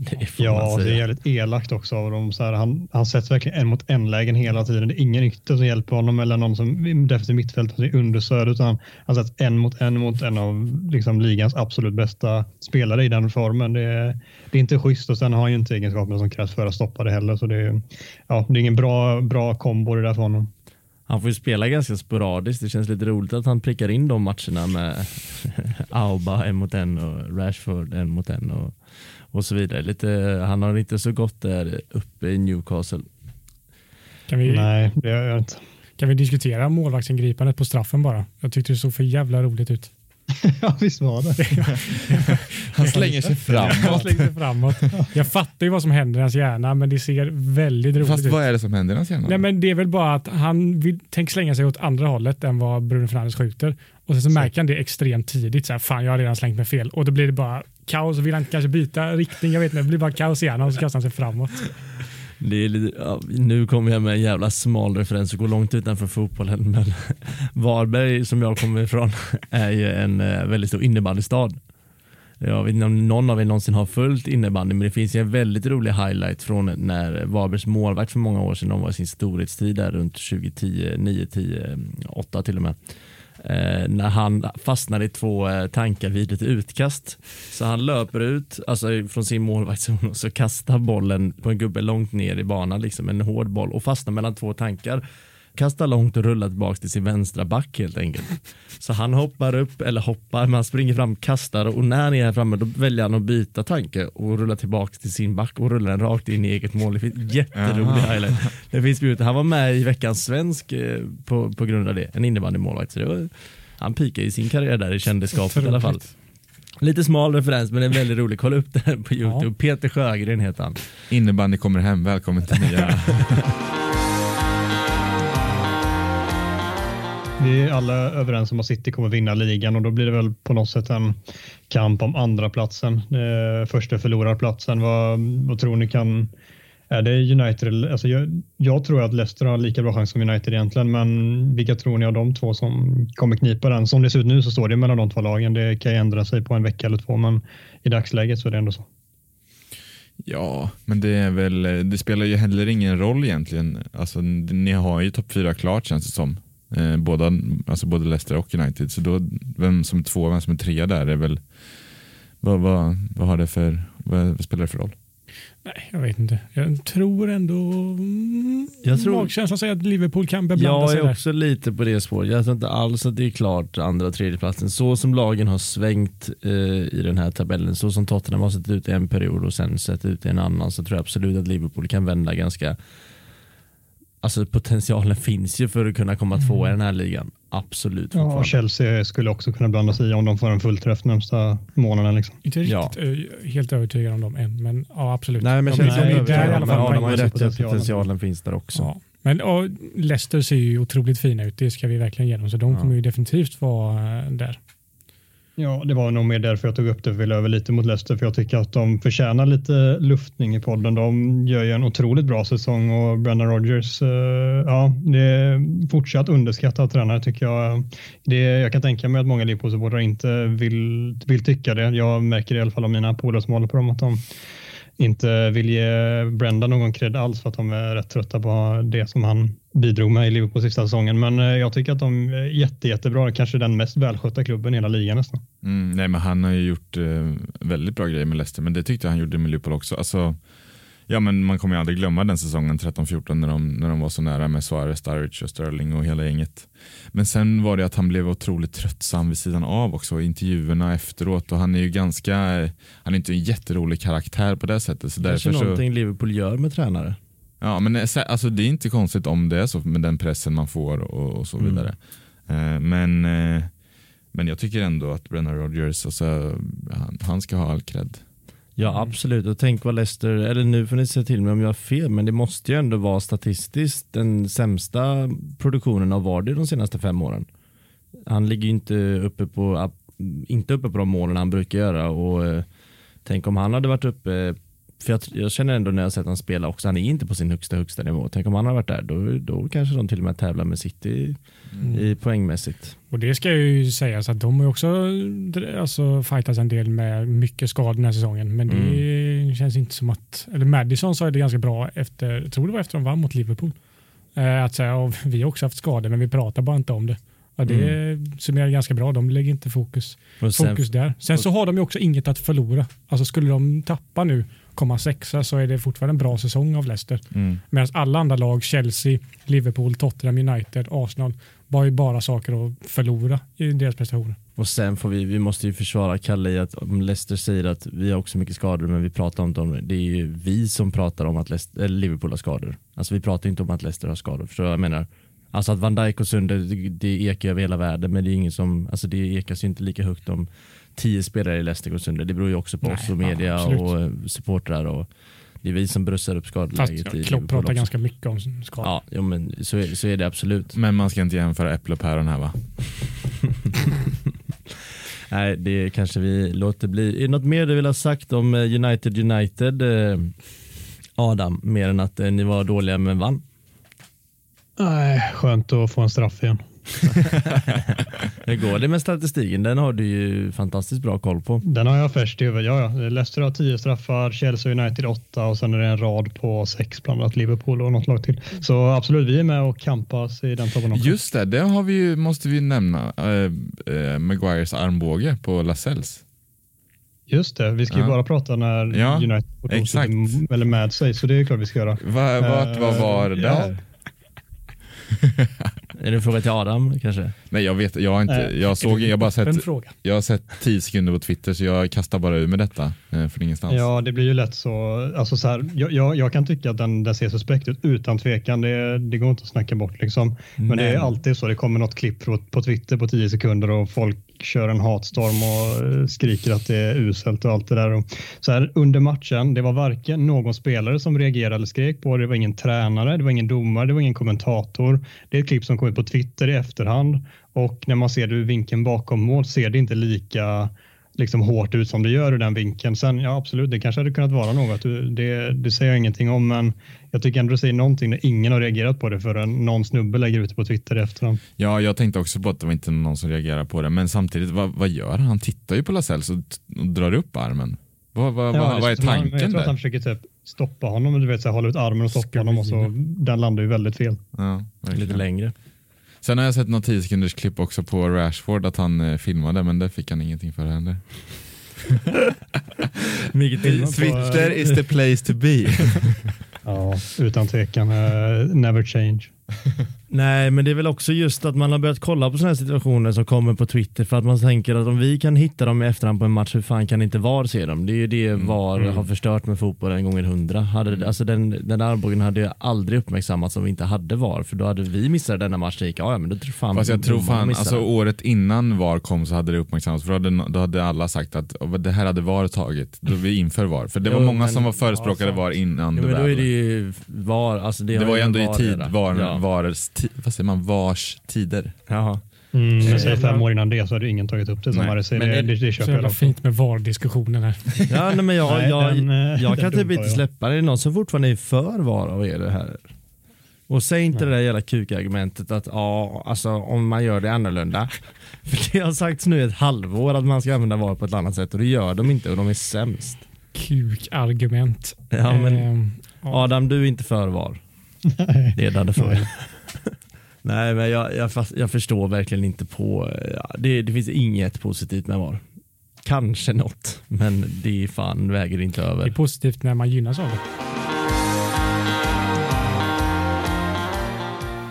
Det ja, det är jävligt elakt också av dem. Så här, han, han sätts verkligen en mot en lägen hela tiden. Det är ingen ytter som hjälper honom eller någon som defensivt mittfält som är understöd utan han sätts en mot en mot en av liksom, ligans absolut bästa spelare i den formen. Det är, det är inte schysst och sen har han ju inte egenskaperna som krävs för att stoppa det heller. Så det är, ja, det är ingen bra, bra kombo det där för honom. Han får ju spela ganska sporadiskt. Det känns lite roligt att han prickar in de matcherna med Auba en mot en och Rashford en mot en. Och och så vidare. Lite, han har inte så gott där uppe i Newcastle. Kan vi, Nej, det gör jag inte. Kan vi diskutera målvaktsingripandet på straffen bara? Jag tyckte det såg för jävla roligt ut. ja, visst var det. han slänger sig framåt. han slänger sig framåt. Jag fattar ju vad som händer i hans hjärna, men det ser väldigt roligt Fast ut. Fast vad är det som händer i hans hjärna? Nej, men det är väl bara att han vill, tänker slänga sig åt andra hållet än vad Bruno Fernandes skjuter. Och sen så, så. märker han det extremt tidigt. Så här, Fan, jag har redan slängt mig fel. Och då blir det bara kaos. Vill han kanske byta riktning? Jag vet inte. Det blir bara kaos i hjärnan och så kastar han sig framåt. Det är lite, ja, nu kommer jag med en jävla smal referens och går långt utanför fotbollen. Men Varberg som jag kommer ifrån är ju en eh, väldigt stor innebandystad. Jag vet inte om någon av er någonsin har följt innebandy men det finns en väldigt rolig highlight från när Varbergs målvakt för många år sedan, de var i sin storhetstid där runt 2010, 9, 10, 8 till och med Eh, när han fastnar i två eh, tankar vid ett utkast. Så han löper ut alltså, från sin målvaktszon och så kastar bollen på en gubbe långt ner i banan, liksom en hård boll och fastnar mellan två tankar kasta långt och rulla tillbaka till sin vänstra back helt enkelt. Så han hoppar upp, eller hoppar, men han springer fram, kastar och när han är här framme då väljer han att byta tanke och rulla tillbaka till sin back och rullar den rakt in i eget mål. Det finns jätterolig highlight. Det finns ut. Han var med i veckans svensk eh, på, på grund av det, en innebandymålvakt. Så det var, han pikade i sin karriär där i kändisskapet i alla fall. Lite smal referens men en väldigt rolig. Kolla upp det på Youtube. Ja. Peter Sjögren heter han. Innebandy kommer hem. Välkommen till nya. Vi är alla överens om att City kommer vinna ligan och då blir det väl på något sätt en kamp om andra platsen. Eh, första förlorarplatsen. Vad, vad tror ni kan är det United? Alltså jag, jag, tror att Leicester har lika bra chans som United egentligen, men vilka tror ni av de två som kommer knipa den? Som det ser ut nu så står det mellan de två lagen. Det kan ju ändra sig på en vecka eller två, men i dagsläget så är det ändå så. Ja, men det är väl, det spelar ju heller ingen roll egentligen. Alltså, ni har ju topp fyra klart känns det som. Eh, båda, alltså både Leicester och United, så då vem som är två, vem som är tre där är väl, vad, vad, vad har det för, vad, vad spelar det för roll? Nej, jag vet inte. Jag tror ändå... Mm, jag tror, magkänslan säger att Liverpool kan beblanda sig Jag är också lite på det spåret. Jag tror inte alls att det är klart andra och tredjeplatsen. Så som lagen har svängt eh, i den här tabellen, så som Tottenham har sett ut i en period och sen sett ut i en annan, så tror jag absolut att Liverpool kan vända ganska Alltså potentialen finns ju för att kunna komma två i mm. den här ligan. Absolut. Ja, och Chelsea skulle också kunna blanda sig i om de får en fullträff närmsta månaden. Liksom. Inte riktigt ja. helt övertygad om dem än, men ja, absolut. Nej, men Chelsea de, de, de, där i alla fall. Ja, de har ju rätt potentialen. potentialen finns där också. Ja. Men och Leicester ser ju otroligt fina ut, det ska vi verkligen ge dem, så de ja. kommer ju definitivt vara eh, där. Ja, det var nog mer därför jag tog upp det och ville över lite mot Leicester, för jag tycker att de förtjänar lite luftning i podden. De gör ju en otroligt bra säsong och Brendan Rodgers, eh, ja, det är fortsatt underskattad tränare tycker jag. Det, jag kan tänka mig att många Liverpool-supportrar inte vill, vill tycka det. Jag märker det i alla fall av mina polare som håller på dem, att de inte vill ge Brenda någon cred alls för att de är rätt trötta på det som han bidrog med i Liverpool sista säsongen. Men eh, jag tycker att de är jätte, jättebra. Kanske den mest välskötta klubben i hela ligan nästan. Mm, nej, men han har ju gjort eh, väldigt bra grejer med Leicester, men det tyckte jag han gjorde med Liverpool också. Alltså, Ja, men man kommer ju aldrig glömma den säsongen 13-14 när de, när de var så nära med Suarez, Sturridge och Sterling och hela gänget. Men sen var det att han blev otroligt tröttsam vid sidan av också, intervjuerna efteråt och han är ju ganska, han är inte en jätterolig karaktär på det sättet. Så Kanske därför någonting så, Liverpool gör med tränare. Ja, men alltså, det är inte konstigt om det är så med den pressen man får och, och så mm. vidare. Mm. Men, eh, men jag tycker ändå att Brennan Rodgers, alltså, han, han ska ha all cred. Ja mm. absolut och tänk vad Leicester, eller nu får ni säga till mig om jag har fel, men det måste ju ändå vara statistiskt den sämsta produktionen av Vardy de senaste fem åren. Han ligger ju inte uppe på, inte uppe på de målen han brukar göra och eh, tänk om han hade varit uppe för jag, jag, känner ändå när jag sett honom spela också, han är inte på sin högsta högsta nivå. Tänk om han har varit där, då, då kanske de till och med tävlar med City mm. i poängmässigt. Och det ska ju sägas att de har också alltså, fightats en del med mycket skador den här säsongen. Men det mm. känns inte som att, eller Madison sa det ganska bra efter, jag tror det var efter de vann mot Liverpool. Eh, att säga, vi har också haft skador men vi pratar bara inte om det. Ja, det mm. summerar ganska bra. De lägger inte fokus, sen, fokus där. Sen så har de ju också inget att förlora. Alltså skulle de tappa nu komma sexa så är det fortfarande en bra säsong av Leicester. Mm. Medan alla andra lag, Chelsea, Liverpool, Tottenham United, Arsenal, har ju bara saker att förlora i deras prestationer. Och sen får vi, vi måste ju försvara Kalle i att om Leicester säger att vi har också mycket skador men vi pratar inte om det. Det är ju vi som pratar om att Leicester, Liverpool har skador. Alltså vi pratar inte om att Leicester har skador. Förstår du vad jag menar? Alltså att Van Dijk och Sunder, det, det ekar över hela världen men det är ingen som, alltså det ekas ju inte lika högt om tio spelare i Leicester går sönder. Det beror ju också på Nej, oss och media ja, och eh, supportrar. Och det är vi som brussar upp skadeläget. Fast Klopp pratar ganska mycket om skador. Ja, ja men så är, så är det absolut. Men man ska inte jämföra äpple och päron här va? Nej, det kanske vi låter bli. Är det något mer du vill ha sagt om eh, United United? Eh, Adam, mer än att ni var dåliga men vann? Nej, skönt att få en straff igen. Hur går det med statistiken? Den har du ju fantastiskt bra koll på. Den har jag färskt i huvudet. Ja, ja. Leicester har tio straffar, Chelsea United åtta och sen är det en rad på sex bland annat Liverpool och något lag till. Så absolut, vi är med och kampas i den toppen också. Just det, det har vi ju, måste vi nämna. Äh, äh, Maguires armbåge på Lasells. Just det, vi ska ju ja. bara prata när ja, United exakt. eller med sig, så det är klart vi ska göra. Va, vart, vad var uh, där? Ja. är det en fråga till Adam kanske? Nej jag vet, jag har inte, jag såg, jag bara sett, fråga. jag har sett 10 sekunder på Twitter så jag kastar bara ur med detta eh, från ingenstans. Ja, det blir ju lätt så. Alltså så här, jag, jag, jag kan tycka att den, den ser suspekt ut utan tvekan. Det, det går inte att snacka bort liksom. Men, Men det är alltid så. Det kommer något klipp på, på Twitter på 10 sekunder och folk kör en hatstorm och eh, skriker att det är uselt och allt det där. Och så här, under matchen, det var varken någon spelare som reagerade eller skrek på det. Det var ingen tränare, det var ingen domare, det var ingen kommentator. Det är ett klipp som kommer på Twitter i efterhand och när man ser det ur vinkeln bakom mål ser det inte lika liksom hårt ut som det gör ur den vinkeln. Sen ja absolut, det kanske hade kunnat vara något. Det, det säger jag ingenting om, men jag tycker ändå det säger någonting när ingen har reagerat på det förrän någon snubbe lägger ut det på Twitter efterhand. Ja, jag tänkte också på att det var inte någon som reagerar på det, men samtidigt, vad, vad gör han? Han tittar ju på Lasells och, drar upp armen. Vad, vad, ja, vad, vad är tanken han, Jag tror där? att han försöker typ stoppa honom, du vet, så här, hålla ut armen och stoppa honom och så den landar ju väldigt fel. Ja, Lite längre. Sen har jag sett något 10 sekunders klipp också på Rashford att han eh, filmade men det fick han ingenting för heller. Twitter is the place to be. ja, utan tvekan. Uh, never change. Nej, men det är väl också just att man har börjat kolla på sådana här situationer som kommer på Twitter för att man tänker att om vi kan hitta dem i efterhand på en match, hur fan kan inte VAR se dem? Det är ju det mm. VAR mm. har förstört med fotboll en gånger hundra. Hade, mm. alltså den, den där armbågen hade ju aldrig uppmärksammats om vi inte hade VAR, för då hade vi missat denna matchen. Ja, ja, men då tror fan Fast jag tror fan, alltså året innan VAR kom så hade det uppmärksammats, för då hade, då hade alla sagt att det här hade VAR tagit, då vi inför VAR. För det var jo, många men, som var förespråkade ja, VAR innan jo, det men då är det ju VAR, alltså det, det var ju ändå i tid, VAR, ja. VARs, vad säger man, vars tider. Jaha. Mm, men säg fem år innan det så hade ingen tagit upp det som RC. Det, det, det, det köper jag. fint med VAR-diskussionen här. Ja, nej, men jag, nej, jag, den, jag, jag kan typ inte släppa det. Är det någon som fortfarande är för VAR av er här? Och säg inte nej. det där jävla kukargumentet att ja, alltså om man gör det annorlunda. För det har sagts nu ett halvår att man ska använda VAR på ett annat sätt och det gör de inte och de är sämst. Kukargument. Ja, men ehm, Adam, du är inte för VAR. Nej. Ledande fråga. Nej, men jag, jag, jag, förstår verkligen inte på, ja, det, det finns inget positivt med VAR. Kanske något, men det fan väger inte över. Det är positivt när man gynnas av det.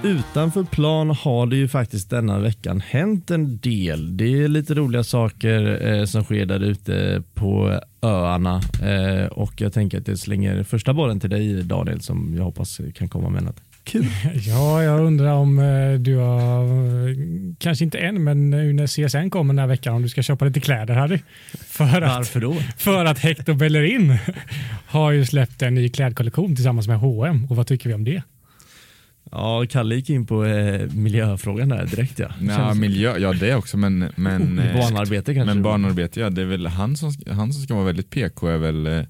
Utanför plan har det ju faktiskt denna veckan hänt en del. Det är lite roliga saker eh, som sker där ute på öarna eh, och jag tänker att jag slänger första bollen till dig Daniel som jag hoppas kan komma med något kul. Ja, jag undrar om eh, du har, kanske inte än, men nu när CSN kommer den här veckan, om du ska köpa lite kläder Harry. För Varför då? För att Hector Bellerin har ju släppt en ny klädkollektion tillsammans med H&M och vad tycker vi om det? Ja, Kalle gick in på eh, miljöfrågan där direkt ja. Ja, miljö, ja det också men, men oh, barnarbete kanske. Men barnarbete, ja det är väl han som, han som ska vara väldigt PK är väl eh,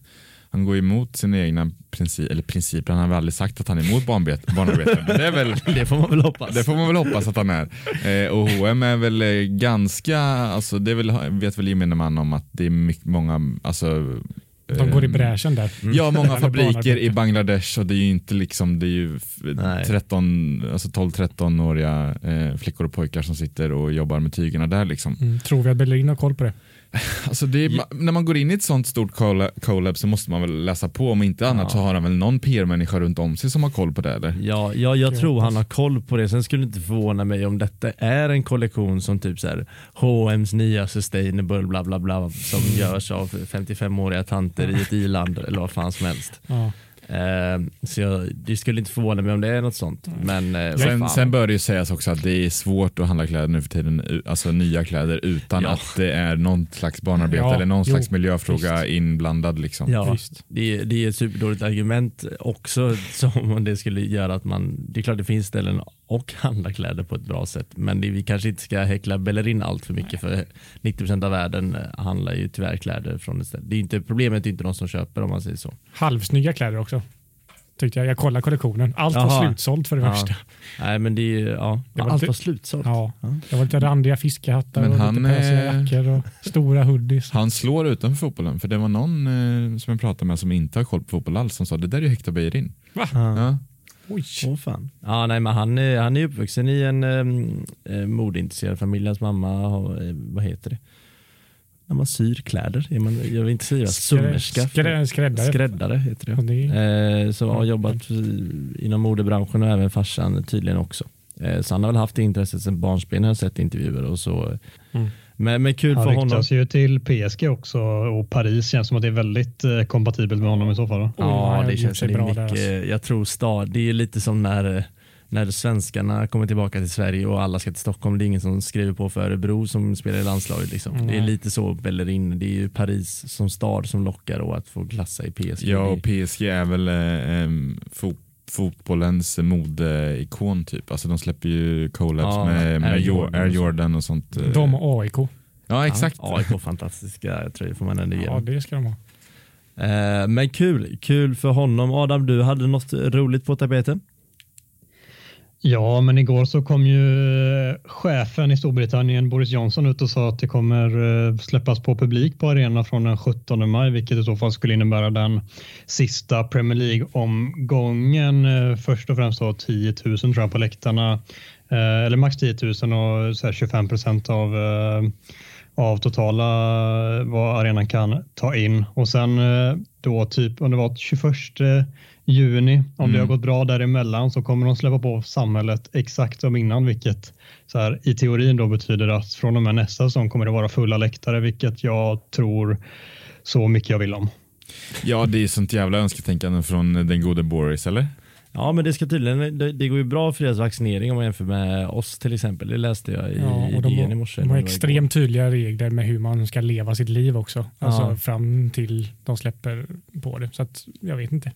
han går emot sina egna principer, eller principer, han har väl aldrig sagt att han är emot barnarbete. det, är väl, det får man väl hoppas. Det får man väl hoppas att han är. Eh, och H&M är väl eh, ganska, alltså det är väl, vet väl gemene man om att det är mycket, många, alltså de går i bräschen där. Mm. Ja, många fabriker i Bangladesh och det är ju inte liksom, det är ju 13, alltså 12-13-åriga eh, flickor och pojkar som sitter och jobbar med tygerna där liksom. Mm. Tror vi att Bellerin har koll på det? Alltså är, ja. När man går in i ett sånt stort collab så måste man väl läsa på, om inte annat ja. så har han väl någon PR-människa runt om sig som har koll på det eller? Ja, ja jag tror han har koll på det. Sen skulle det inte förvåna mig om detta är en kollektion som typ så här H&M's nya sustainable bla bla bla som mm. görs av 55-åriga tanter i ett i-land eller vad fan som helst. Ja. Eh, så jag, det skulle inte förvåna mig om det är något sånt. Men, eh, sen, sen bör det ju sägas också att det är svårt att handla kläder nu för tiden, alltså nya kläder utan ja. att det är någon slags barnarbete ja, eller någon jo, slags miljöfråga visst. inblandad. Liksom. Ja, det, det är ett superdåligt argument också som om det skulle göra att man, det är klart det finns ställen och handla kläder på ett bra sätt. Men det, vi kanske inte ska häckla Bellerin allt för mycket för 90% av världen handlar ju tyvärr kläder från ett ställe. Det är inte, problemet är inte de som köper om man säger så. Halvsnygga kläder också. Tyckte jag. Jag kollade kollektionen. Allt Jaha. var slutsålt för det ja. värsta. Nej men det är ja, det var allt lite, var slutsålt. Ja. Det var lite randiga fiskehattar men och han, lite pösiga jackor och stora hoodies. Han slår utanför fotbollen för det var någon eh, som jag pratade med som inte har koll på fotboll alls som sa det där är ju Hector Beijerin. Va? Ja. Oj. Oh, fan. Ja, nej, men han, är, han är uppvuxen i en eh, modeintresserad familj. Hans mamma har, eh, vad heter det? När man syr kläder. Är man, jag vill inte säga sömmerska. Skrä, skräddare. Skräddare heter det. det eh, så har jobbat inom modebranschen och även farsan tydligen också. Eh, så han har väl haft det intresset sedan barnsben har jag sett intervjuer och så. Mm. Men, men kul han för honom. Han ryktas ju till PSG också och Paris känns som att det är väldigt eh, kompatibelt med honom i så fall. Ja, det känns det mycket. Alltså. Jag tror stad, det är lite som när när svenskarna kommer tillbaka till Sverige och alla ska till Stockholm. Det är ingen som skriver på för Örebro som spelar i landslaget. Liksom. Mm. Det är lite så Bellerin. Det är ju Paris som stad som lockar och att få klassa i PSG. Ja, och PSG är väl eh, fot fotbollens modeikon typ. Alltså de släpper ju collabs ja, med, med Air, Jordan, Air Jordan och sånt. Eh. De och AIK. Ja, exakt. Ja, AIK fantastiska tröjor får man ändå ge Ja, det ska de ha. Eh, men kul, kul för honom. Adam, du hade något roligt på tapeten? Ja, men igår så kom ju eh, chefen i Storbritannien, Boris Johnson, ut och sa att det kommer eh, släppas på publik på arenan från den 17 maj, vilket i så fall skulle innebära den sista Premier League-omgången. Eh, först och främst då 10 000 tror jag på läktarna, eller max 10 000 och så 25 procent av av totala vad arenan kan ta in och sen då typ om det var 21 juni. Om mm. det har mm. gått bra däremellan så kommer de släppa på samhället exakt som innan, vilket så här, i teorin då betyder att från och med nästa säsong kommer det vara fulla läktare, vilket jag tror så mycket jag vill om. Ja, det är sånt jävla önsketänkande från den gode Boris, eller? Ja, men det ska tydligen, det, det går ju bra för deras vaccinering om man jämför med oss till exempel. Det läste jag i, ja, och de, DN i morse. De har extremt tydliga regler med hur man ska leva sitt liv också. Alltså ja. fram till de släpper på det. Så att, jag vet inte.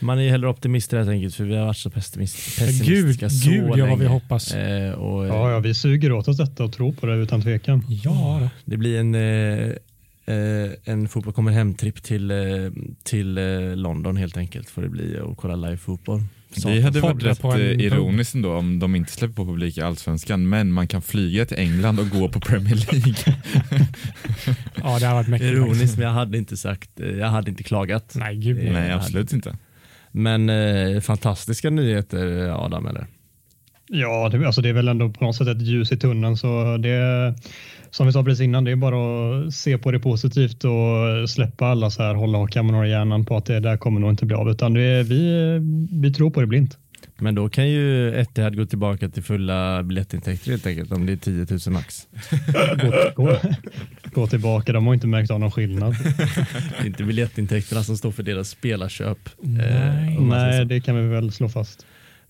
Man är ju hellre optimist helt enkelt för vi har varit så pessimist, pessimistiska gud, så gud, länge. ja vad vi hoppas. Eh, och, ja, ja, vi suger åt oss detta och tror på det utan tvekan. Ja, det blir en eh, eh en fotboll kommer hem-tripp till, eh, till eh, London helt enkelt får det bli och kolla live-fotboll. Det hade varit rätt ironiskt ändå om de inte släpper på publik i Allsvenskan men man kan flyga till England och gå på Premier League. ja det har varit mäktigt. Ironiskt men jag hade inte sagt, jag hade inte klagat. Nej, gud, nej absolut inte. Men eh, fantastiska nyheter Adam eller? Ja, det, alltså det är väl ändå på något sätt ett ljus i tunneln så det som vi sa precis innan, det är bara att se på det positivt och släppa alla så här hålla kamerorna i hjärnan på att det där kommer nog inte bli av utan det, vi, vi tror på det blint. Men då kan ju Etihad gå tillbaka till fulla biljettintäkter helt enkelt om det är 10 000 max. gå, gå, gå, tillbaka, de har inte märkt av någon skillnad. det är inte biljettintäkterna som står för deras spelarköp. Nej, eh, Nej det kan vi väl slå fast.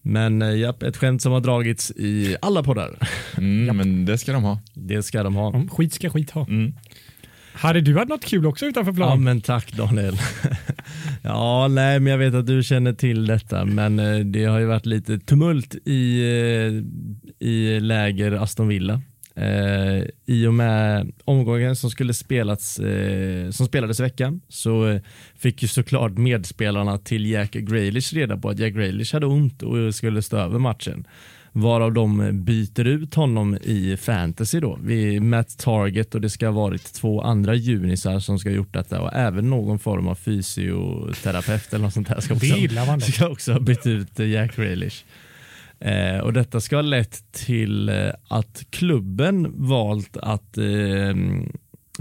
Men eh, japp, ett skämt som har dragits i alla poddar. Mm, men det ska de ha. Det ska de ha. Mm, skit ska skit ha. Mm. Hade du haft något kul också utanför plan? Ja men tack Daniel. ja nej men jag vet att du känner till detta men eh, det har ju varit lite tumult i, eh, i läger Aston Villa. Eh, I och med omgången som skulle spelats eh, som spelades i veckan så eh, fick ju såklart medspelarna till Jack Grealish reda på att Jack Grealish hade ont och skulle stå över matchen. Varav de byter ut honom i fantasy då vid Matt Target och det ska ha varit två andra junisar som ska ha gjort detta och även någon form av fysioterapeut eller något sånt där ska också, ska också ha bytt ut Jack Grealish. Eh, och detta ska ha lett till eh, att klubben valt att eh,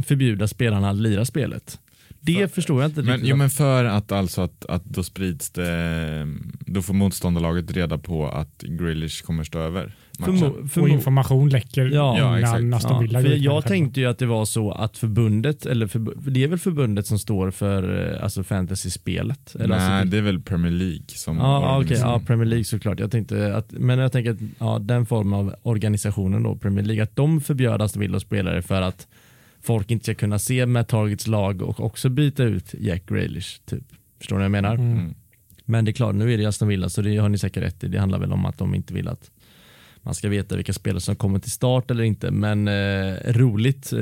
förbjuda spelarna att lira spelet. Det för, förstår jag inte. Men, jo, men för att alltså att, att då sprids det, då får motståndarlaget reda på att Grealish kommer stå över. För, för, och information läcker ja, innan Aston Villa ja, Jag tänkte ju att det var så att förbundet, eller för, det är väl förbundet som står för eh, alltså fantasy-spelet? Nej, alltså, det är väl Premier League som ja, okay, ja, Premier League såklart. Jag tänkte att, men jag tänker att ja, den formen av organisationen då, Premier League, att de förbjöd Aston Villa spelare för att folk inte ska kunna se med Targets lag och också byta ut Jack Grealish. Typ. Förstår ni vad jag menar? Mm. Men det är klart, nu är det Aston Villa så det har ni säkert rätt i. Det handlar väl om att de inte vill att man ska veta vilka spelare som kommer till start eller inte. Men eh, roligt, eh,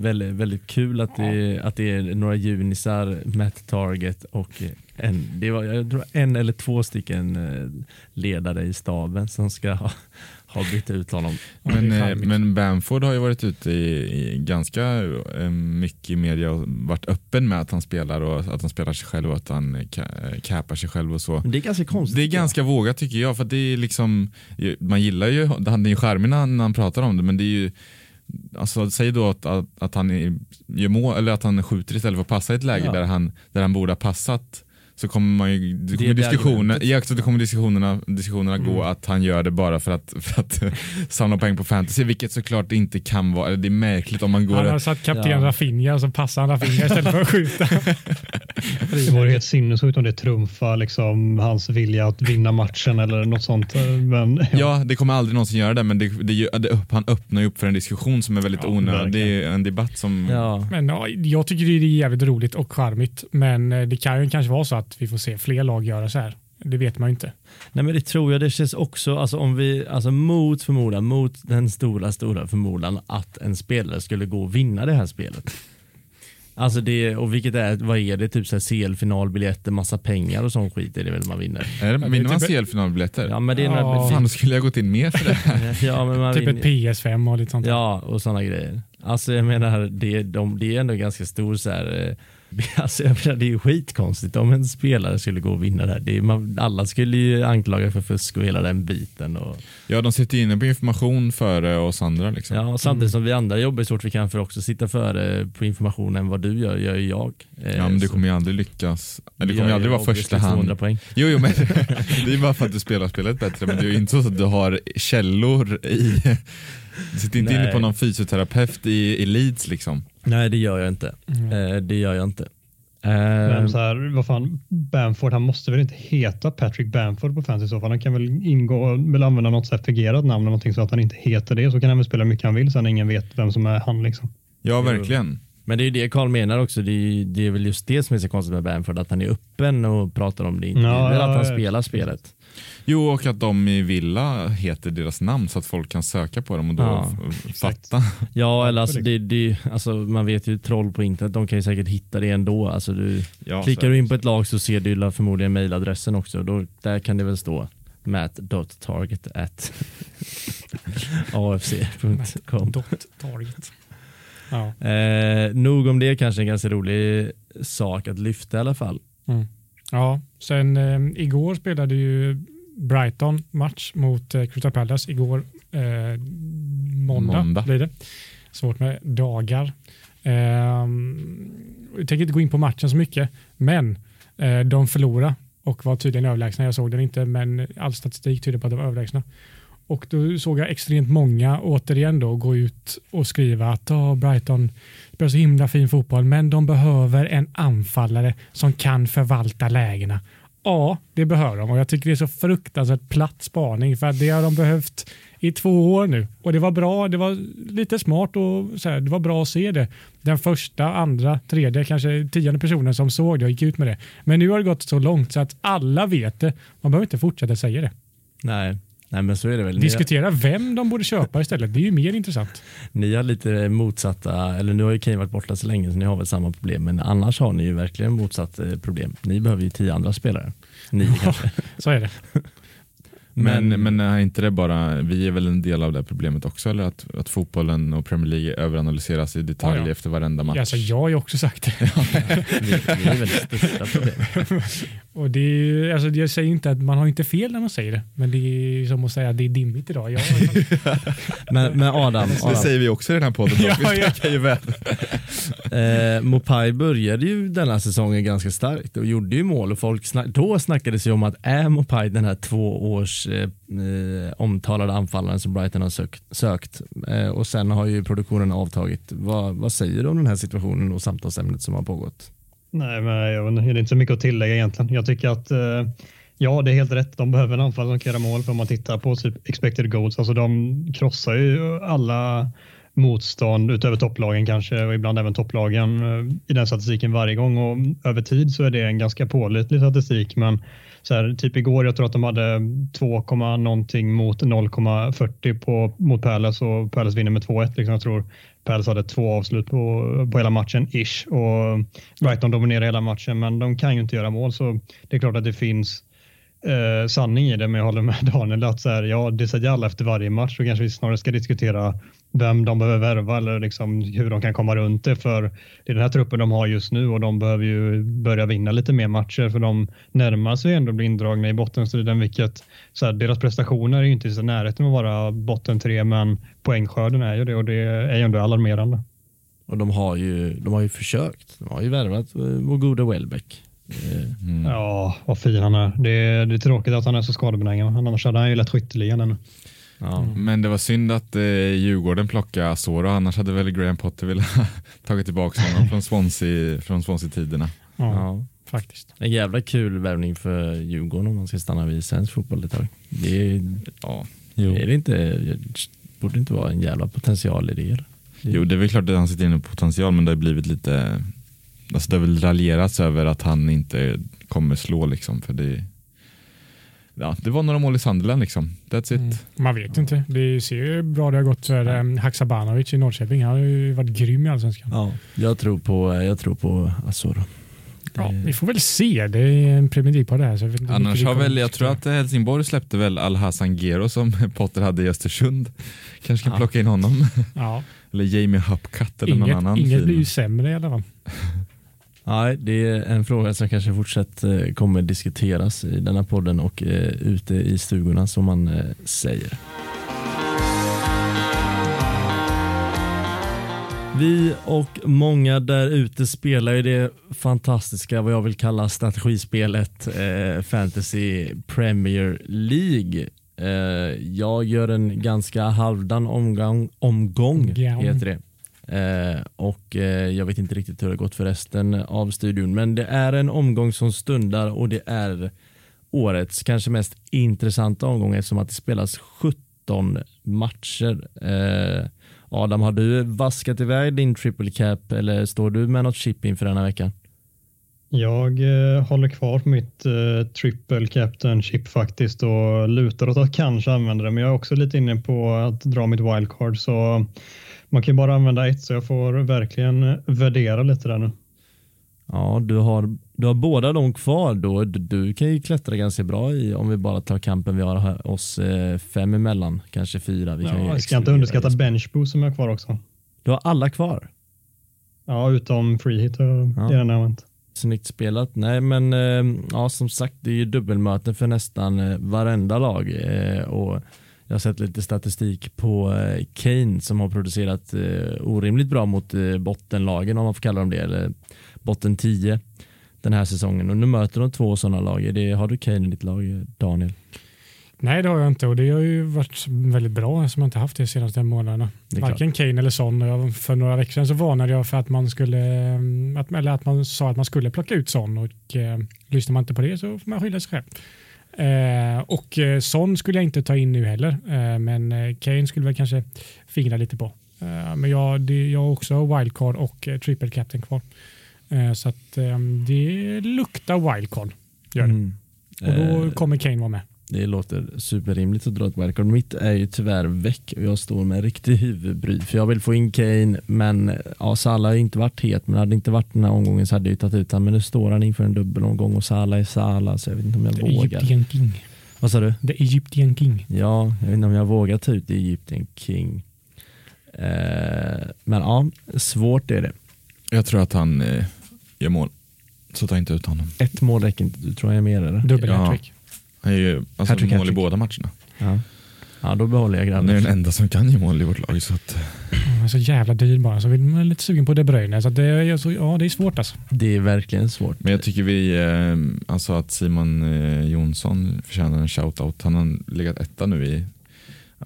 väldigt, väldigt kul att det, att det är några junisar, Matt Target och en, det var, jag tror en eller två stycken eh, ledare i staben som ska ha, har bytt ut honom. Men, eh, men Bamford har ju varit ute i, i ganska eh, mycket i media och varit öppen med att han spelar och att han spelar sig själv och att han capar sig själv och så. det är ganska konstigt. Det är ganska jag. vågat tycker jag för det är liksom, man gillar ju, han är ju charmig när han pratar om det men det är ju Alltså, säg då att, att, att han gör mål, eller att han skjuter istället för att passa i ett läge ja. där, han, där han borde ha passat så kommer man ju, det kommer, diskussioner, ja, så det kommer diskussionerna, diskussionerna mm. gå att han gör det bara för att, för att samla poäng på fantasy, vilket såklart inte kan vara, det är märkligt om man går... Han har satt kapten ja. Rafinha så passar han Rafinha istället för att skjuta. det vore helt sinnessjukt om det trumfar liksom hans vilja att vinna matchen eller något sånt. Men, ja. ja, det kommer aldrig någonsin göra det, men det, det, det, han öppnar ju upp för en diskussion som är väldigt ja, onödig. Det är en debatt som... Ja. Men, ja, jag tycker det är jävligt roligt och charmigt, men eh, det kan ju kanske vara så att vi får se fler lag göra så här. Det vet man ju inte. Nej men det tror jag, det känns också, alltså om vi, alltså mot förmodan, mot den stora, stora förmodan att en spelare skulle gå och vinna det här spelet. Alltså det, och vilket är, vad är det, typ CL-finalbiljetter, massa pengar och sån skit är det väl man vinner. Är det, vinner man CL-finalbiljetter? Ja men det är ja. Fan, skulle jag gått in mer för det. ja, men man typ vinner. ett PS5 och lite sånt. Ja, och sådana grejer. Alltså jag menar, det, de, det är ändå ganska stor så här, eh, Alltså, jag menar, det är ju skitkonstigt om en spelare skulle gå och vinna det här. Det är, man, alla skulle ju anklaga för fusk och hela den biten. Och... Ja, de sitter inne på information före oss andra. Liksom. Ja, samtidigt mm. som vi andra jobbar så fort vi kan för också sitta före på information än vad du gör, gör ju jag. Ja, men du kommer ju aldrig lyckas. Eller det kommer ju aldrig vara första hand. Poäng. Jo, jo, men det är bara för att du spelar spelet bättre, men det är ju inte så att du har källor i du sitter inte Nej. inne på någon fysioterapeut i, i Leeds liksom? Nej det gör jag inte. Mm. Eh, det gör jag inte. Men så här, vad fan, Bamford, han måste väl inte heta Patrick Bamford på fantasy i så fall. Han kan väl ingå, väl använda något certifierat namn eller någonting så att han inte heter det. Så kan han väl spela mycket han vill så ingen vet vem som är han liksom. Ja, verkligen. Men det är ju det Karl menar också. Det är, det är väl just det som är så konstigt med Bamford, att han är öppen och pratar om det. Inte ja, att han spelar spelet. Jo, och att de i Villa heter deras namn så att folk kan söka på dem och då ja, fatta. Ja, eller alltså, det, det, alltså, man vet ju troll på internet, de kan ju säkert hitta det ändå. Alltså, du, ja, klickar du in på ett lag så ser du förmodligen mejladressen också. Då, där kan det väl stå matt.target at afc.com. Target. Ja. Eh, nog om det, kanske en ganska rolig sak att lyfta i alla fall. Mm. Ja, sen eh, igår spelade ju Brighton match mot eh, Crystal Palace igår eh, måndag, måndag blir det. Svårt med dagar. Eh, jag tänker inte gå in på matchen så mycket, men eh, de förlorade och var tydligen överlägsna. Jag såg den inte, men all statistik tyder på att de var överlägsna. Och då såg jag extremt många återigen då gå ut och skriva att oh, Brighton spelar så himla fin fotboll, men de behöver en anfallare som kan förvalta lägena. Ja, det behöver de och jag tycker det är så fruktansvärt platt spaning för att det har de behövt i två år nu och det var bra. Det var lite smart och så här, det var bra att se det. Den första, andra, tredje, kanske tionde personen som såg det och gick ut med det. Men nu har det gått så långt så att alla vet det. Man behöver inte fortsätta säga det. Nej, Nej, men så är det väl. Diskutera vem de borde köpa istället. Det är ju mer intressant. Ni har lite motsatta, eller nu har ju Kane varit borta så länge så ni har väl samma problem, men annars har ni ju verkligen motsatt eh, problem. Ni behöver ju tio andra spelare. Ni kanske. så är det. Men, men, men är inte det bara, vi är väl en del av det problemet också, eller att, att fotbollen och Premier League överanalyseras i detalj ja, ja. efter varenda match? Alltså, jag har ju också sagt det. vi, vi är väl det största problemet. Och det är, alltså, jag säger inte att man har inte fel när man säger det, men det är som att säga att det är dimmigt idag. Jag, men, men Adam, Adam. Det säger vi också i den här podden. ja, ja. ju väl. eh, Mopai började ju denna säsongen ganska starkt och gjorde ju mål och folk snack, då snackades ju om att är Mopai den här två års eh, eh, omtalade anfallaren som Brighton har sökt, sökt. Eh, och sen har ju produktionen avtagit. Vad, vad säger du om den här situationen och samtalsämnet som har pågått? Nej, men jag det är inte så mycket att tillägga egentligen. Jag tycker att eh, ja, det är helt rätt. De behöver en anfallare som kan göra mål för om man tittar på typ expected goals. Alltså de krossar ju alla motstånd utöver topplagen kanske och ibland även topplagen eh, i den statistiken varje gång och över tid så är det en ganska pålitlig statistik men så här, typ igår, jag tror att de hade 2, någonting mot 0,40 på, mot Palace och Palace vinner med 2-1. Liksom. Jag tror Palace hade två avslut på, på hela matchen, ish. Och Brighton dominerar hela matchen, men de kan ju inte göra mål, så det är klart att det finns eh, sanning i det, men jag håller med Daniel att så här, ja, det säger alla efter varje match, så kanske vi snarare ska diskutera vem de behöver värva eller liksom hur de kan komma runt det. För det är den här truppen de har just nu och de behöver ju börja vinna lite mer matcher för de närmar sig ändå bli indragna i bottenstriden vilket så här, deras prestationer är ju inte i närheten av att vara botten tre men poängskörden är ju det och det är ju ändå alarmerande. Och de har ju, de har ju försökt. De har ju värvat vår goda Welbeck. Mm. Ja, vad fin han är. Det, är. det är tråkigt att han är så skadebenägen. Annars hade han ju lett skytteligan ännu. Ja. Mm. Men det var synd att eh, Djurgården plockade Asoro, annars hade väl Graham Potter velat tagit tillbaka honom från Swansea, från Swansea-tiderna. Ja, ja, faktiskt. En jävla kul värvning för Djurgården om man ska stanna vid svensk fotboll ett tag. Det är, ja, är det inte, borde inte vara en jävla potential i det. Jo, det är väl klart att han sitter inne på potential, men det har blivit lite, alltså det har väl raljerats över att han inte kommer slå liksom, för det ja, det var några mål i Sunderland liksom. That's it. Mm. Man vet inte. Det ser ju bra det har gått för um, Haksabanovic i Norrköping. Han har ju varit grym i Allsvenskan. Ja, jag tror på, jag tror på Asoro. Ja, vi får väl se. Det är en Premier på det här. Så jag Annars har väl, jag tror att Helsingborg släppte väl Al-Hassan Gero som Potter hade i Östersund. Kanske kan ja. plocka in honom. Ja. eller Jamie Hupcutt eller inget, någon annan. Inget blir ju sämre i alla fall. Nej, det är en fråga som kanske fortsatt eh, kommer diskuteras i denna podden och eh, ute i stugorna som man eh, säger. Vi och många där ute spelar ju det fantastiska, vad jag vill kalla strategispelet eh, Fantasy Premier League. Eh, jag gör en ganska halvdan omgång, omgång heter det. Eh, och eh, jag vet inte riktigt hur det gått för resten av studion men det är en omgång som stundar och det är årets kanske mest intressanta omgång eftersom att det spelas 17 matcher. Eh, Adam, har du vaskat iväg din triple cap eller står du med något chip inför denna veckan? Jag eh, håller kvar på mitt eh, triple captain chip faktiskt och lutar åt att kanske använda det men jag är också lite inne på att dra mitt wildcard så man kan ju bara använda ett så jag får verkligen värdera lite där nu. Ja, du har, du har båda de kvar då. Du, du kan ju klättra ganska bra i om vi bara tar kampen vi har oss eh, fem emellan, kanske fyra. Vi ja, kan jag ska inte underskatta benchboost som jag har kvar också. Du har alla kvar? Ja, utom free hit och ja. det använt. Snyggt spelat. Nej, men eh, ja, som sagt, det är ju dubbelmöten för nästan eh, varenda lag och jag har sett lite statistik på eh, Kane som har producerat eh, orimligt bra mot eh, bottenlagen om man får kalla dem det, eller botten 10 den här säsongen. Och nu möter de två sådana lag. Det, har du Kane i ditt lag, Daniel? Nej, det har jag inte och det har ju varit väldigt bra som jag inte haft det senaste månaderna. Varken Kane eller Son. För några veckor sedan så varnade jag för att man skulle, att, eller att man sa att man skulle plocka ut Son och eh, lyssnar man inte på det så får man skylla sig själv. Eh, och eh, Son skulle jag inte ta in nu heller, eh, men eh, Kane skulle väl kanske fingra lite på. Eh, men jag, det, jag har också wildcard och eh, triple captain kvar. Så att det luktar wildcard. Gör det. Mm. Och då kommer Kane vara med. Det låter superrimligt att dra ett wildcard. Mitt är ju tyvärr väck och jag står med riktig huvudbry. För jag vill få in Kane, men ja, Salah har inte varit het. Men hade det inte varit den här omgången så hade jag tagit ut honom. Men nu står han inför en dubbelomgång och Salah är Salah så jag vet inte om jag The vågar. Egyptian King. Vad sa du? The Egyptian King. Ja, jag vet inte om jag vågar ta ut The Egyptian King. Eh, men ja, svårt är det. Jag tror att han eh, gör mål. Så ta inte ut honom. Ett mål räcker inte. Du tror jag är mer eller? Dubbel ja. Han är ju alltså hattrick, mål i båda matcherna. Ja. ja, då behåller jag grabben. Han är den enda som kan ge mål i vårt lag. Så att... Han är så jävla dyr bara, så man är lite sugen på De Bruyne. Så det, är, så, ja, det är svårt alltså. Det är verkligen svårt. Men jag tycker vi, eh, alltså att Simon eh, Jonsson förtjänar en shoutout. Han har legat etta nu i,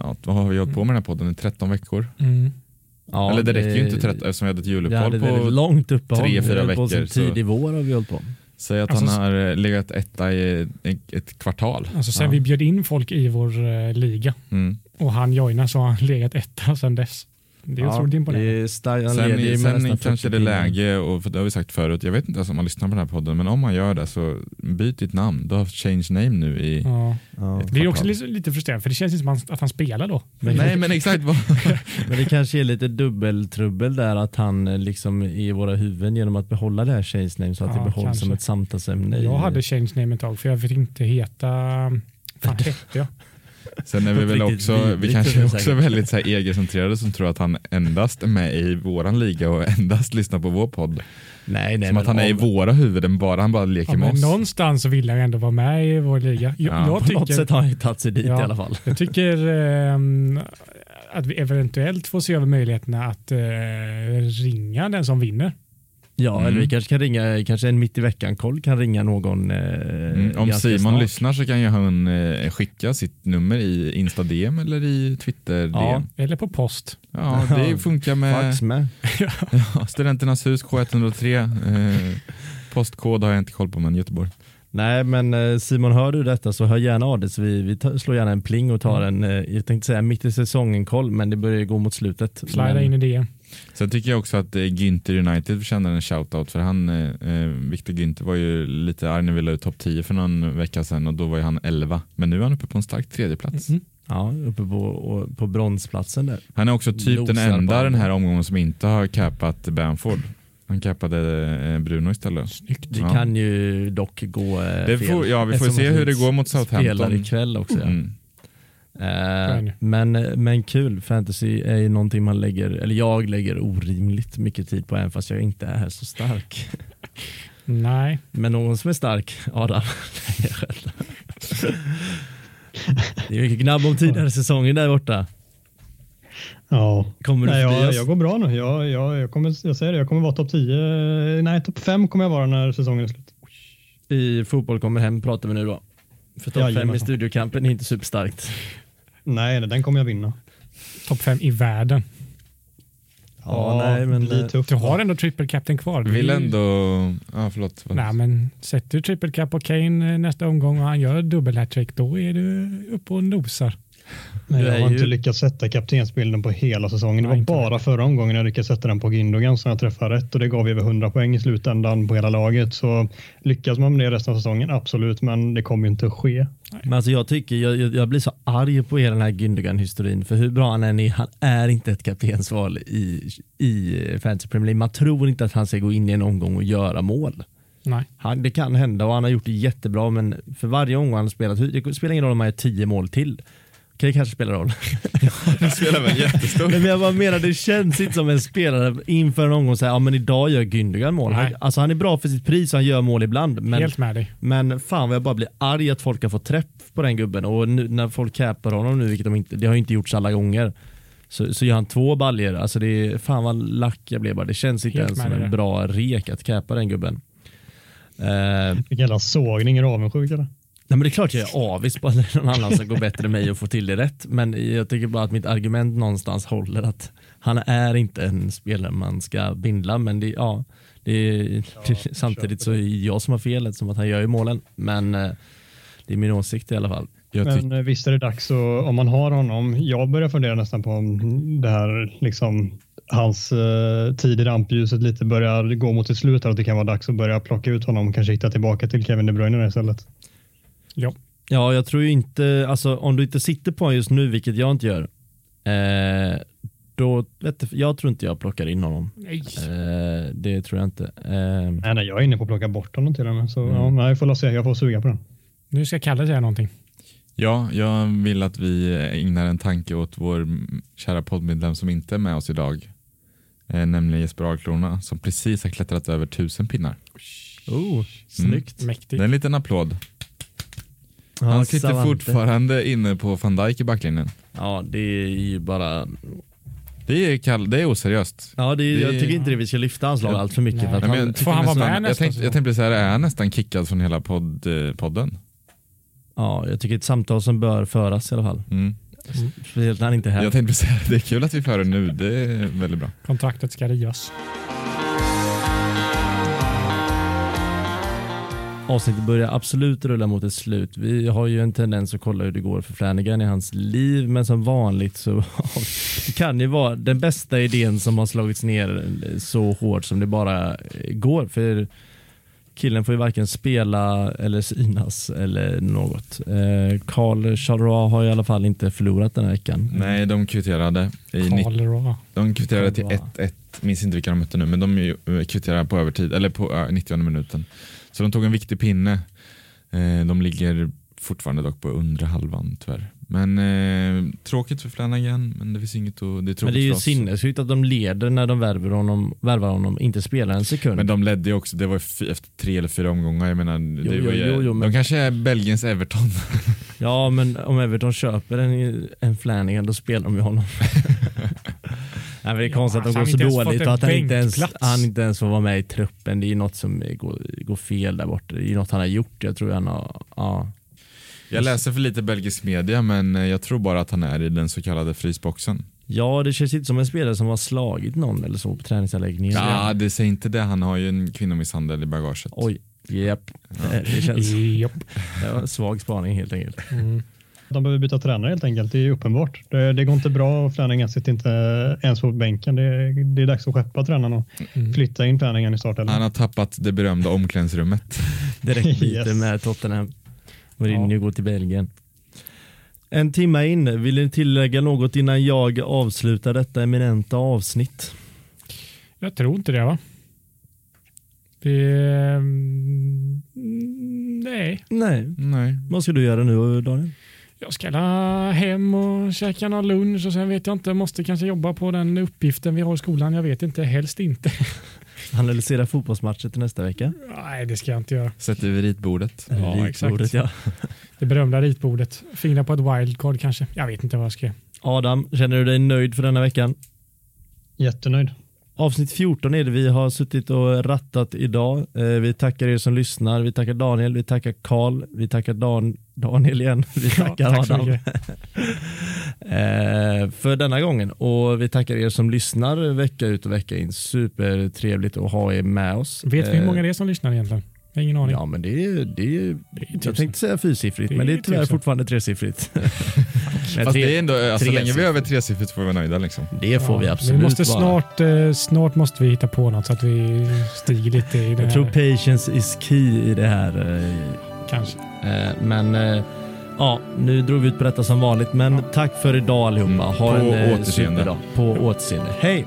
ja, vad har vi hållit på med den här podden, i 13 veckor? Mm. Ja, Eller det räcker ju inte 13, eftersom vi hade ett juluppehåll på långt uppehåll. tre, fyra veckor. Tidig vår har vi hållit på. Säg att alltså, han har eh, legat etta i ett kvartal. Alltså sen ja. vi bjöd in folk i vår uh, liga mm. och han joinade så har han legat etta sedan dess. Det är ja, otroligt imponerande. Sen, sen kanske det är läge, och för det har vi sagt förut, jag vet inte ens om man lyssnar på den här podden, men om man gör det så byt ditt namn. Du har haft change name nu i ja. ja. Det är också lite, frustrerande, för det känns inte som att han spelar då. Men, Nej, men exakt. men det kanske är lite dubbeltrubbel där, att han eh, liksom i våra huvuden genom att behålla det här change name så att det behålls kanske. som ett samtalsämne. Jag hade change name ett tag, för jag fick inte heta, fan hette jag? Sen är vi väl också, vi kanske är också väldigt så här egocentrerade som tror att han endast är med i våran liga och endast lyssnar på vår podd. Nej, nej, som att han är i våra huvuden, bara han bara leker ja, med oss. Någonstans vill han ändå vara med i vår liga. Jag, ja, jag på tycker, något sätt har han ju tagit sig dit ja, i alla fall. Jag tycker eh, att vi eventuellt får se över möjligheterna att eh, ringa den som vinner. Ja, Mm. eller vi kanske kan ringa, kanske en mitt i veckan-koll kan ringa någon. Eh, Mm, om Simon snart. lyssnar så kan ju han eh, skicka sitt nummer i Insta-DM eller i Twitter-DM. Ja. Ja. Eller på post. det funkar med Fax med. ja, Studenternas hus K103. Eh, postkod har jag inte koll på men Göteborg. Nej men eh, Simon hör du detta så hör gärna av dig vi, vi slår gärna en pling och tar en, eh, jag tänkte säga mitt i säsongen koll men det börjar ju gå mot slutet. Slida men, in i det. Sen tycker jag också att eh, Günther United förtjänar en shoutout för han, eh, Victor Günther var ju lite arg när vi la ut topp 10 för någon vecka sedan och då var ju han 11. Men nu är han uppe på en stark tredjeplats. Mm. Ja, uppe på, på bronsplatsen där. Han är också typ den Nosar på enda den här omgången som inte har capat Bamford. Han cappade eh, Bruno istället. Det Ja. kan ju dock gå eh, Det fel. får, ja, vi får Eftersom se hur det går mot Spelar Southampton. ikväll också. Ja. Mm. Eh, men, men kul, fantasy är ju någonting man lägger, eller jag lägger orimligt mycket tid på även fast jag inte är så stark. Nej, Men någon som är stark, Adam. Det är mycket gnabb om tidigare säsonger där borta. Ja, Kommer du nej, jag, jag går bra nu. Jag, jag, jag, kommer, jag säger det, jag kommer vara topp 10. Nej, topp 5 kommer jag vara när säsongen är slut. I fotboll kommer hem pratar vi nu då. För topp fem i Jajamensan. studiokampen är inte superstarkt. Nej, den kommer jag vinna. topp fem i världen. Ja, nej, men, det blir eh, tufft. Du har ändå triple captain kvar. Är Vill ändå... Ja, förlåt. Nej, men sätter du triple cap på Kane eh, nästa omgång och han gör dubbel hattrick, då är du uppe och nosar. Nej, jag har ju- inte lyckats sätta kaptensbilden på hela säsongen. Det Nej, var inte bara förra omgången jag lyckades sätta den på Gündogan som jag träffade rätt och det gav över 100 poäng i slutändan på hela laget. Så lyckas man med det resten av säsongen, absolut, men det kommer ju inte att ske. Men alltså jag tycker, jag, jag, blir så arg på hela den här Gündogan-historin för hur bra han än är, han är inte ett kaptensval i, i Fantasy Premier League. Man tror inte att han ska gå in i en omgång och göra mål. Nej. Han, det kan hända och han har gjort det jättebra men för varje omgång han har spelat, det spelar ingen roll om han gör tio mål till. Okej, kanske spelar roll. Det spelar väl jättestor men jag bara menar, det känns inte som en spelare inför en omgång säger ja men idag gör Gündogan mål. Han, Nej. alltså han är bra för sitt pris och han gör mål ibland. Men, Helt med dig. men fan vad jag bara blir arg att folk har fått träff på den gubben och nu, när folk capar honom nu, vilket de inte, det har ju inte gjorts alla gånger. Så, så gör han två baljer. Alltså det är, fan vad lack jag blev bara. Det känns inte Helt ens som en bra rek att capa den gubben. Eh, Vilken jävla sågning, är du avundsjuk eller? Nej men det är klart jag är avis på att någon annan ska gå bättre än mig och få till det rätt. Men jag tycker bara att mitt argument någonstans håller att han är inte en spelare man ska bindla. Men det, ja, det är, samtidigt så är det jag som har fel som att han gör ju målen. Men eh, det är min åsikt i alla fall. Men eh, visst är det dags och om man har honom. Jag börjar fundera nästan på om det här liksom hans eh, tid i rampljuset lite börjar gå mot sitt slut här, att det kan vara dags att börja plocka ut honom och kanske hitta tillbaka till Kevin De Bruyne istället. Ja. Ja, jag tror ju inte, alltså om du inte sitter på honom just nu, vilket jag inte gör, eh, då, vet du, jag tror inte jag plockar in honom. Nej. Eh, det tror jag inte. Eh, Nej, nej, jag är inne på att plocka bort honom till och med. Så Mm. ja, nej, jag får se. Jag får suga på den. Nu ska Kalle säga någonting. Ja, jag vill att vi ägnar en tanke åt vår mm, kära poddmedlem som inte är med oss idag. Eh, nämligen Jesper Ahlkrona som precis har klättrat över tusen pinnar. oh, snyggt. Mäktigt. Det är en liten applåd. Ja, Han sitter Savante. fortfarande inne på van Dijk i backlinjen. Ja, det är ju bara Det är, kall, det är oseriöst. Ja, det är, Det- jag tycker inte det vi ska lyfta hans lag allt för mycket. Nej. För att Ja, men han, jag Får han vara tänkte, jag tänkte så här, är han nästan kickad från hela podd, eh, podden? ja, jag tycker ett samtal som bör föras i alla fall. Mm. Speciellt när han inte är här. Jag tänkte säga det är kul att vi för det nu, det är väldigt bra. Kontraktet ska rivas. Avsnittet börjar absolut rulla mot ett slut. Vi har ju en tendens att kolla hur det går för Flanagan i hans liv, men som vanligt så det kan ju vara den bästa idén som har slagits ner så hårt som det bara går. För killen får ju varken spela eller synas eller något. Eh, Carl Charleroi har i alla fall inte förlorat den här veckan. Nej, de kvitterade. I Karl de kvitterade till Bra. 1-1. Minns inte vilka de mötte nu, men de eh, kvitterade på övertid, eller på eh, 90 minuten. Så de tog en viktig pinne. Eh, de ligger fortfarande dock på undre halvan tyvärr. Men eh, tråkigt för Flanagan, men det finns inget att... Det är tråkigt Men det är ju sinnessjukt att de leder när de värvar honom, värvar honom inte spelar en sekund. Men de ledde ju också, det var efter tre eller fyra omgångar. Jag menar, det Jo, var jo, ju, jo, jo, men- De kanske är Belgiens Everton. Ja, men om Everton köper en, en Flanagan då spelar de ju honom. Nej, men det är konstigt Ja, att de går han så dåligt fått och en att han inte, ens, han inte ens får vara med i truppen. Det är ju något som går, går fel där borta. Det är ju något han har gjort. Jag tror han har... Ja. Jag läser för lite belgisk media men eh, jag tror bara att han är i den så kallade frysboxen. ja, det känns inte som en spelare som har slagit någon eller så på träningsanläggningen. Ja, det säger inte det. Han har ju en kvinnomisshandel i bagaget. Oj, japp. Det känns... Japp. Det var en svag spaning helt enkelt. Mm. De behöver byta tränare helt enkelt. Det är uppenbart. Det, det går inte bra och Flanagan sitter inte ens på bänken. Det, det är dags att skeppa tränaren och Mm. flytta in Flanagan i startelvan. Han har tappat det berömda omklädningsrummet. Direkt Yes. med Tottenham. Mourinho Ja. går till Belgien. En timme in, vill ni tillägga något innan jag avslutar detta eminenta avsnitt? Jag tror inte det va? Det... mm, Nej. Nej. Nej. Vad ska du göra nu Daniel? Jag ska hem och käka någon lunch och sen vet jag inte, måste kanske jobba på den uppgiften vi har i skolan. Jag vet inte, helst inte. Analysera fotbollsmatcher till nästa vecka. Nej, det ska jag inte göra. Sätter vid ritbordet. Ja, Ritbordet, exakt. ja. Det berömda ritbordet. Fina på ett wildcard kanske. Jag vet inte vad jag ska göra. Adam, känner du dig nöjd för denna veckan? Jättenöjd. Avsnitt 14 är det vi har suttit och rattat idag. Eh, vi tackar er som lyssnar. Vi tackar Daniel, vi tackar Karl, vi tackar Dan, Daniel igen. Vi Ja, tackar tack så Adam. eh, för denna gången. Och vi tackar er som lyssnar vecka ut och vecka in. Supertrevligt att ha er med oss. Vet vi hur Eh, många det är som lyssnar egentligen? Jag har ingen aning. Ja, men det är, det är, Det är jag tänkte säga fyrsiffrigt, Det men det är är tyvärr tusen. fortfarande tresiffrigt. Men Fast tre- det är ändå, alltså, så länge vi är över tresiffrigt får vi vara nöjda liksom. det får vi Ja, absolut vi måste vara. snart, eh, snart måste vi hitta på något så att vi stiger lite i det Jag tror patience is key i det här. eh, Kanske. Eh, Men eh, ja, nu drog vi ut på detta som vanligt. Men tack för idag allihopa. Mm, Ha på en eh, superdag. På återseende. Hej!